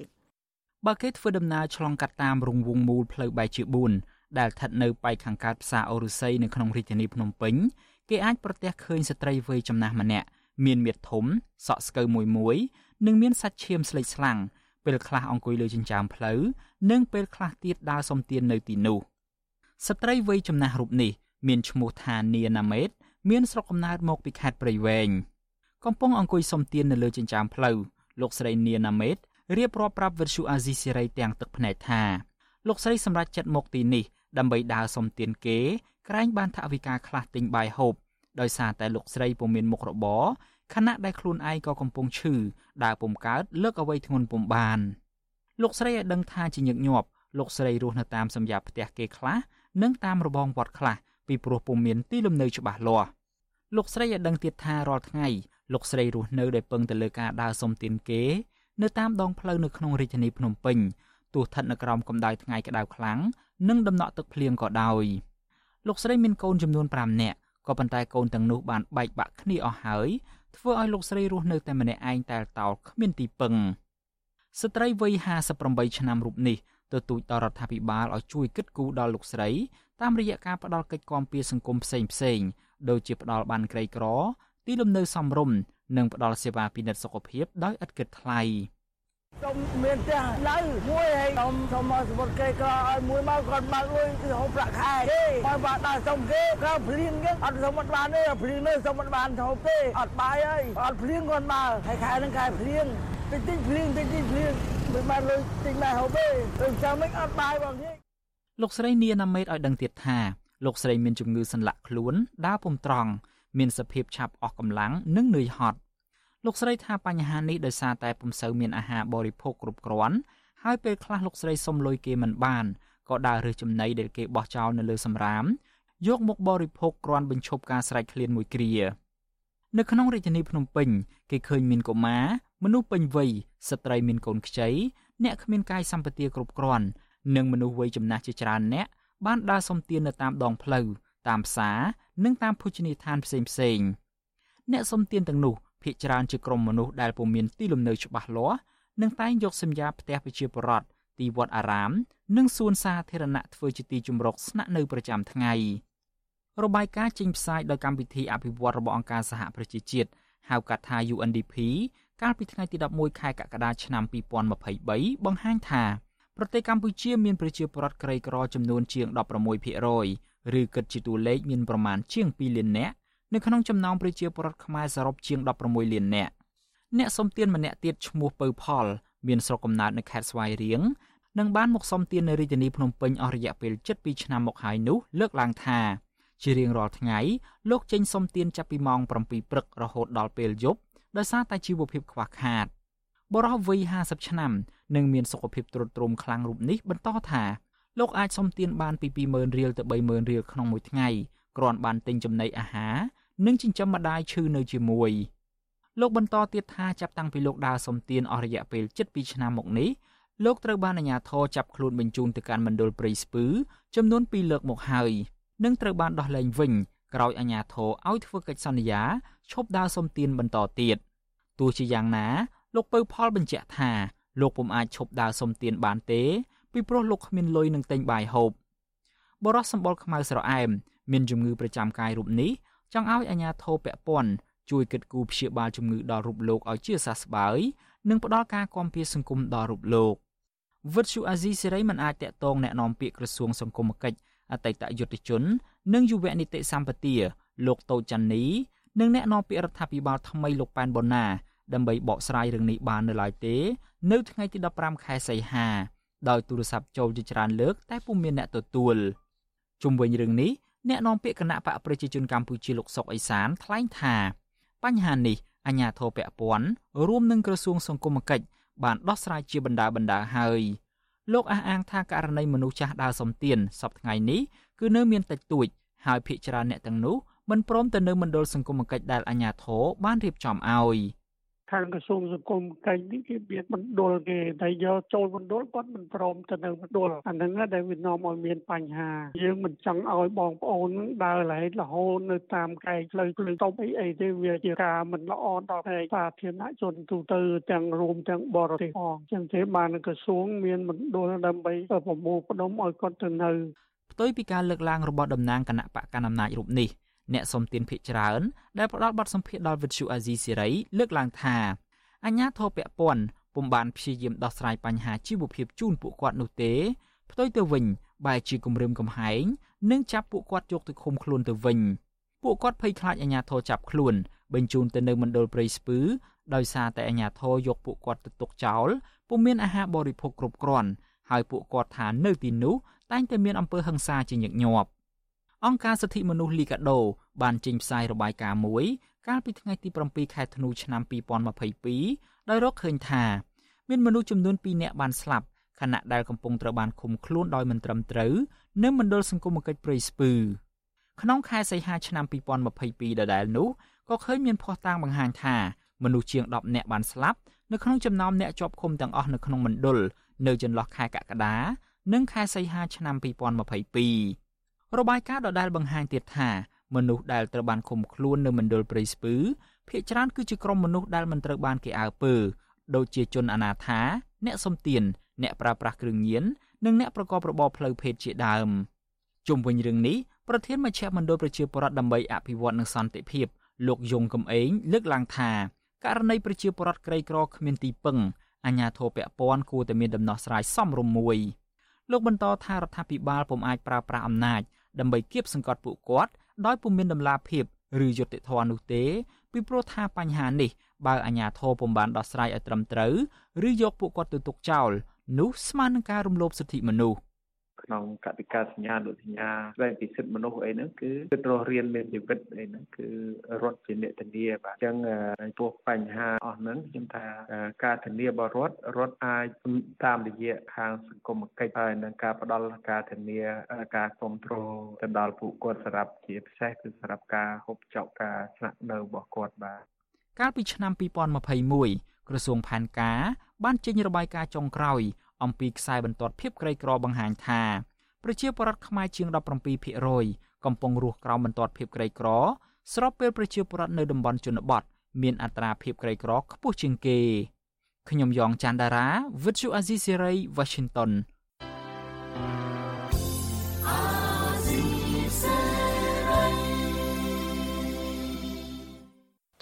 បើគេធ្វើដំណើរឆ្លងកាត់តាមរង្វង់មូលផ្លូវបែកជា4ដែលស្ថិតនៅប៉ែកខាងកើតផ្សារអូរុស័យនៅក្នុងរាជធានីភ្នំពេញគេអាចប្រទះឃើញស្ត្រីវ័យចំណាស់ម្នាក់មានមាឌធំសក់ស្កូវមួយមួយ និងមានសាច់ឈាមស្លេកស្លាំង ពេលខ្លះអង្គុយលើចិញ្ចើមផ្លូវនិងពេលខ្លះទៀតដើរសុំទាននៅទីនោះស្ត្រីវ័យចំណាស់រូបនេះមានឈ្មោះថានីណាមេត មានស្រុកកំណើតមកពីខេត្តព្រៃវែងកំពុងអង្គុយសុំទាននៅលើចិញ្ចើមផ្លូវលោកស្រីនីណាមេតរៀបរាប់ប្រាប់វិទ្យុអាស៊ីសេរីទាំងទឹកភ្នែកថាលោកស្រីសម្រេចចិត្តមកទីនេះដើម្បីដើរសុំទានគេក្រែងបានថវិកាខ្លះទិញបាយហូបដោយសារតែលោកស្រីពុំមានមុខរបរ ខណៈដែលខ្លួនឯងក៏កំពុងឈឺដើរពុំកើតលើកអ្វីធ្ងន់ពុំបានលោកស្រីឲ្យដឹងថាជាញឹកញាប់លោកស្រីរស់នៅតាមសម្យាផ្ទះគេខ្លះនិងតាមរបងវត្តខ្លះពីព្រោះពុំមានទីលំនៅច្បាស់លាស់លោកស្រីឲ្យដឹងទៀតថារាល់ថ្ងៃលោកស្រីរស់នៅដោយពឹងទៅលើការដើរសុំទានគេនៅតាមដងផ្លូវនៅក្នុងរាជធានីភ្នំពេញទោះស្ថិតនៅក្រោមកម្ដៅថ្ងៃក្តៅខ្លាំងនិងដំណក់ទឹកភ្លៀងក៏ដោយលោកស្រីមានកូនចំនួន5នាក់ក៏ប៉ុន្តែកូនទាំងនោះបានបែកបាក់គ្នាអស់ហើយ ធ្វើឲ្យលោកស្រីរស់នៅតែម្នាក់ឯងតែតោលគ្មានទីពឹងស្ត្រីវ័យ58ឆ្នាំរូបនេះទទូចដល់រដ្ឋាភិបាលឲ្យជួយគិតគូរដល់លោកស្រីតាមរយៈការផ្ដល់កិច្ចគាំពារសង្គមផ្សេងផ្សេងដូចជាផ្ដល់បានក្រីក្រ ទីលំនៅសមរម្យនិងផ្ដល់សេវាពិនិត្យសុខភាពដោយឥតគិតថ្លៃ
សូមមានផ្ទះនៅមួយហើយសូមសូមមកសម្បត្តិគេក៏ឲ្យមួយមកគាត់បើកលុយគឺហូបប្រាក់ខែគេបើបាក់ដល់សូមគេក៏ភ្លៀងគេអត់សូមអត់បានទេភ្លៀងនេះសូមអត់បានហូបទេអត់បាយហើយអត់ភ្លៀងគាត់មកហើយខែនឹងខែភ្លៀងតិចតិចភ្លៀងតិចតិចភ្លៀងមិនបានលុយតិចមកហូបទេទៅចាំមិនអត់បាយបងនេះ
លោកស្រីនីណាមេតឲ្យដឹងទៀតថាលោកស្រីមានជំងឺសន្លាក់ខ្លួនដើរពុំត្រង់មានសភាពឆាប់អស់កម្លាំងនិងនឿយហត់ លោកស្រីថាបញ្ហានេះដោយសារតែពុំសូវមានអាហារបរិភោគគ្រប់គ្រាន់ហើយពេលខ្លះលោកស្រីសុំលុយគេមិនបានក៏ដើររើសចំណីដែលគេបោះចោលនៅលើសម្រាមយកមកបរិភោគគ្រាន់បញ្ឈប់ការស្រែកឃ្លានមួយគ្រានៅក្នុងរាជធានីភ្នំពេញគេឃើញមានកុមារមនុស្សពេញវ័យស្ត្រីមានកូនខ្ចីអ្នកគ្មានកាយសម្បទាគ្រប់គ្រាន់និងមនុស្សវ័យចំណាស់ជាច្រើនអ្នកបានដើរសុំទាននៅតាមដងផ្លូវតាមផ្សារនិងតាមភោជនីយដ្ឋានផ្សេងផ្សេងអ្នកសុំទានទាំងនោះ ភ ieck ច្រើនជាក្រុមមនុស្សដែលពុំមានទីលំនៅច្បាស់លាស់និងតែងយកសញ្ញាផ្ទះប្រជាពលរដ្ឋទីវត្តអារាម និងសួនសាធារណៈធ្វើជាទីជម្រកស្នាក់នៅប្រចាំថ្ងៃរបាយការណ៍ចេញផ្សាយដោយកម្មវិធីអភិវឌ្ឍរបស់អង្គការសហប្រជាជាតិហៅកាត់ថា UNDP កាលពីថ្ងៃទី11ខែកក្កដាឆ្នាំ2023បង្ហាញថាប្រទេសកម្ពុជាមានប្រជាពលរដ្ឋក្រីក្រចំនួនជាង16%ឬគិតជាតួលេខមានប្រមាណជាង2លាននាក់ នៅក្នុងចំណោមប្រជាពលរដ្ឋខ្មែរសរុបជាង16លាននាក់អ្នកសុំទានម្នាក់ទៀតឈ្មោះពៅផល មានស្រុកកំណើតនៅខេត្តស្វាយរៀងនិងបានមកសុំទាននៅរាជធានីភ្នំពេញអស់រយៈពេល7ឆ្នាំមកហើយនោះលើកឡើងថាជារៀងរាល់ថ្ងៃលោកចេញសុំទានចាប់ពីម៉ោង7ព្រឹករហូតដល់ពេលយប់ដោយសារតែជីវភាពខ្វះខាតបរិះវ័យ50ឆ្នាំនិងមានសុខភាពទ្រុឌទ្រោមខ្លាំងរូបនេះបន្តថាលោកអាចសុំទានបានពី20000រៀលទៅ30000រៀលក្នុងមួយថ្ងៃគ្រាន់បានទិញចំណីអាហារ និងចិញ្ចឹមម្ដាយឈឺនៅជាមួយលោកបន្តទៀតថាចាប់តាំងពីលោកដើរសំទានអស់រយៈពេល7ឆ្នាំមកនេះលោកត្រូវបានអាជ្ញាធរចាប់ខ្លួនបញ្ជូនទៅកាន់មណ្ឌលព្រៃស្ពឺចំនួន2លើកមកហើយនិងត្រូវបានដោះលែងវិញក្រោយអាជ្ញាធរឲ្យធ្វើកិច្ចសន្យាឈប់ដើរសំទានបន្តទៀតទោះជាយ៉ាងណាលោកពៅផលបញ្ជាក់ថាលោកពុំអាចឈប់ដើរសំទានបានទេពីព្រោះលោកគ្មានលុយនឹងទិញបាយហូបបរិះសម្បល់ខ្មៅស្រអែមមានជំងឺប្រចាំកាយរូបនេះ ចង់ឲ្យអាជ្ញាធរពាក់ព័ន្ធជួយគិតគូរព្យាបាលជំងឺដល់រូបលោកឲ្យជាសះស្បើយនិងផ្ដល់ការគាំពារសង្គមដល់រូបលោកវិទ្យុអាស៊ីសេរីមិនអាចតាក់ទងแนะនាំពាក្យក្រសួងសង្គមគិច្ចអតីតយុទ្ធជន និងយុវនីតិសម្បទាលោកតូចចាន់នីនិងแนะនាំពាក្យរដ្ឋាភិបាលថ្មីលោកប៉ែនបូណាដើម្បីបកស្រាយរឿងនេះបាននៅឡើយទេ នៅថ្ងៃទី15ខែសីហាដោយទូរស័ព្ទចូលជាច្រើនលើក តែពុំមានអ្នកទទួលជុំវិញរឿងនេះ អ្នកនាំពាក្យគណៈបកប្រជាជនកម្ពុជាលោកសុកអេសានថ្លែងថាបញ្ហានេះអាជ្ញាធរពាក់ព័ន្ធរួមនឹងក្រសួងសង្គមគិច្ចបានដោះស្រាយជាបណ្ដាបណ្ដាហើយលោកអះអាងថាករណីមនុស្សចាស់ដើរសំទៀនសប្តាហ៍ថ្ងៃនេះគឺនៅមានតិចតួចហើយភ្នាក់ងារអ្នកទាំងនោះមិនព្រមទៅនៅមណ្ឌលសង្គមគិច្ចដែលអាជ្ញាធរបានរៀបចំឲ្យ។
ខាងក្រសួងសង្គមកិច្ចនេះគេមានមណ្ឌលគេតែយកចូលមណ្ឌលគាត់មិនព្រមទៅនៅមណ្ឌលអាហ្នឹងដែលវានាំឲ្យមានបញ្ហាយើងមិនចង់ឲ្យបងប្អូនដើរឡែករហូតនៅតាមកែកផ្លូវភ្លើងតប់អីអីទេវាជាការមិនល្អដល់ផ្នែកសាធារណជនទូទៅទាំងរួមទាំងបរទេសផងចឹងទេបានក្រសួងមានមណ្ឌលដើម្បីប្រមូលផ្ដុំឲ្យគាត់ទៅនៅ
ផ្ទុយពីការលើកឡើងរបស់តំណាងគណៈបកកណ្ដាលអំណាចរូបនេះ អ្នកសុំទានភិកច្រើនដែលផ្ដល់បទសម្ភាសន៍ដល់វិទ្យុអាស៊ីសេរីលើកឡើងថាអញ្ញាធិបពពន់ពុំបានព្យាយាមដោះស្រាយបញ្ហាជីវភាពជូនពួកគាត់នោះទេផ្ទុយទៅវិញបែរជាគំរាមកំហែងនិងចាប់ពួកគាត់យកទៅឃុំខ្លួនទៅវិញពួកគាត់ភ័យខ្លាចអាជ្ញាធរចាប់ខ្លួនបញ្ជូនទៅនៅមណ្ឌលព្រៃស្ពឺដោយសារតែអាជ្ញាធរយកពួកគាត់ទៅទុកចោលពុំមានអាហារបរិភោគគ្រប់គ្រាន់ហើយពួកគាត់ថានៅទីនោះតែងតែមានអំពើហិង្សាជាញឹកញាប់ អង្គការសិទ្ធិមនុស្សលីកាដូ បានចេញផ្សាយរបាយការណ៍មួយ កាលពីថ្ងៃទី7ខែធ្នូឆ្នាំ2022ដោយរកឃើញថាមានមនុស្សចំនួន2នាក់បានស្លាប់ខណៈដែលកំពុងត្រូវបានឃុំខ្លួនដោយមិនត្រឹមត្រូវនៅមណ្ឌលសង្គមគិច្ចព្រៃស្ពឺក្នុងខែសីហាឆ្នាំ2022ដដែលនោះក៏ឃើញមានភស្តុតាងបង្ហាញថាមនុស្សជាង10នាក់បានស្លាប់នៅក្នុងចំណោមអ្នកជាប់ឃុំទាំងអស់នៅក្នុងមណ្ឌលនៅចន្លោះខែកក្កដានិងខែសីហាឆ្នាំ2022 របាយការណ៍ដដែលបង្ហាញទៀតថាមនុស្សដែលត្រូវបានឃុំខ្លួននៅមណ្ឌលព្រៃស្ពឺភ ieck ច្រើនគឺជាក្រុមមនុស្សដែលមិនត្រូវបានគេអើពើដូចជាជនអនាថាអ្នកសំទានអ្នកប្រើប្រាស់គ្រឿងញៀននិងអ្នកប្រកបរបរផ្លូវភេទជាដើមជុំវិញរឿងនេះប្រធានមជ្ឈមណ្ឌលប្រជាពលរដ្ឋដើម្បីអភិវឌ្ឍនិងសន្តិភាពលោកយងកំឯងលើកឡើងថាករណីប្រជាពលរដ្ឋក្រីក្រគ្មានទីពឹងអាជ្ញាធរពាក់ព័ន្ធគួរតែមានដំណោះស្រាយសមរម្យមួយលោកបន្តថារដ្ឋាភិបាលពុំអាចប្រើប្រាស់អំណាច ដើម្បីគៀបសង្កត់ពួកគាត់ដោយពុំមានដំណាភាពឬយុត្តិធម៌នោះទេពីព្រោះថាបញ្ហានេះបើអាជ្ញាធរពុំបានដោះស្រាយឲ្យត្រឹមត្រូវឬយកពួកគាត់ទៅទុកចោលនោះស្មើនឹងការរំលោភសិទ្ធិមនុស្ស
ក្នុងកតិកាសញ្ញានុសញ្ញាស្វែងពីសិទ្ធិមនុស្សអីហ្នឹងគឺគិតរស់រៀនមានជីវិតអីហ្នឹងគឺរត់ជាអ្នកធានាបាទអញ្ចឹងពោះបញ្ហាអស់ហ្នឹងខ្ញុំថាការធានាបរដ្ឋរដ្ឋអាចតាមរយៈខាងសង្គមគិច្ចហើយនឹងការផ្ដល់ការធានាការគ្រប់គ្រងទៅដល់ពួកគាត់សម្រាប់ជាពិសេសគឺសម្រាប់ការហូបចុកការស្នាក់នៅរបស់គាត់បាទ
កាលពីឆ្នាំ2021ក្រសួងផែនការបានចេញរបាយការណ៍ចុងក្រោយ អំពីខ្សែបន្ទាត់ភាពក្រីក្របង្ហាញថាប្រជាពលរដ្ឋខ្មែរជាង17%កំពុងរស់ក្រោមបន្ទាត់ភាពក្រីក្រ ស្របពេលប្រជាពលរដ្ឋនៅតំបន់ជនបទមានអត្រាភាពក្រីក្រខ្ពស់ជាងគេខ្ញុំយ៉ងច័ន្ទដារាវិទ្យុអាស៊ីសេ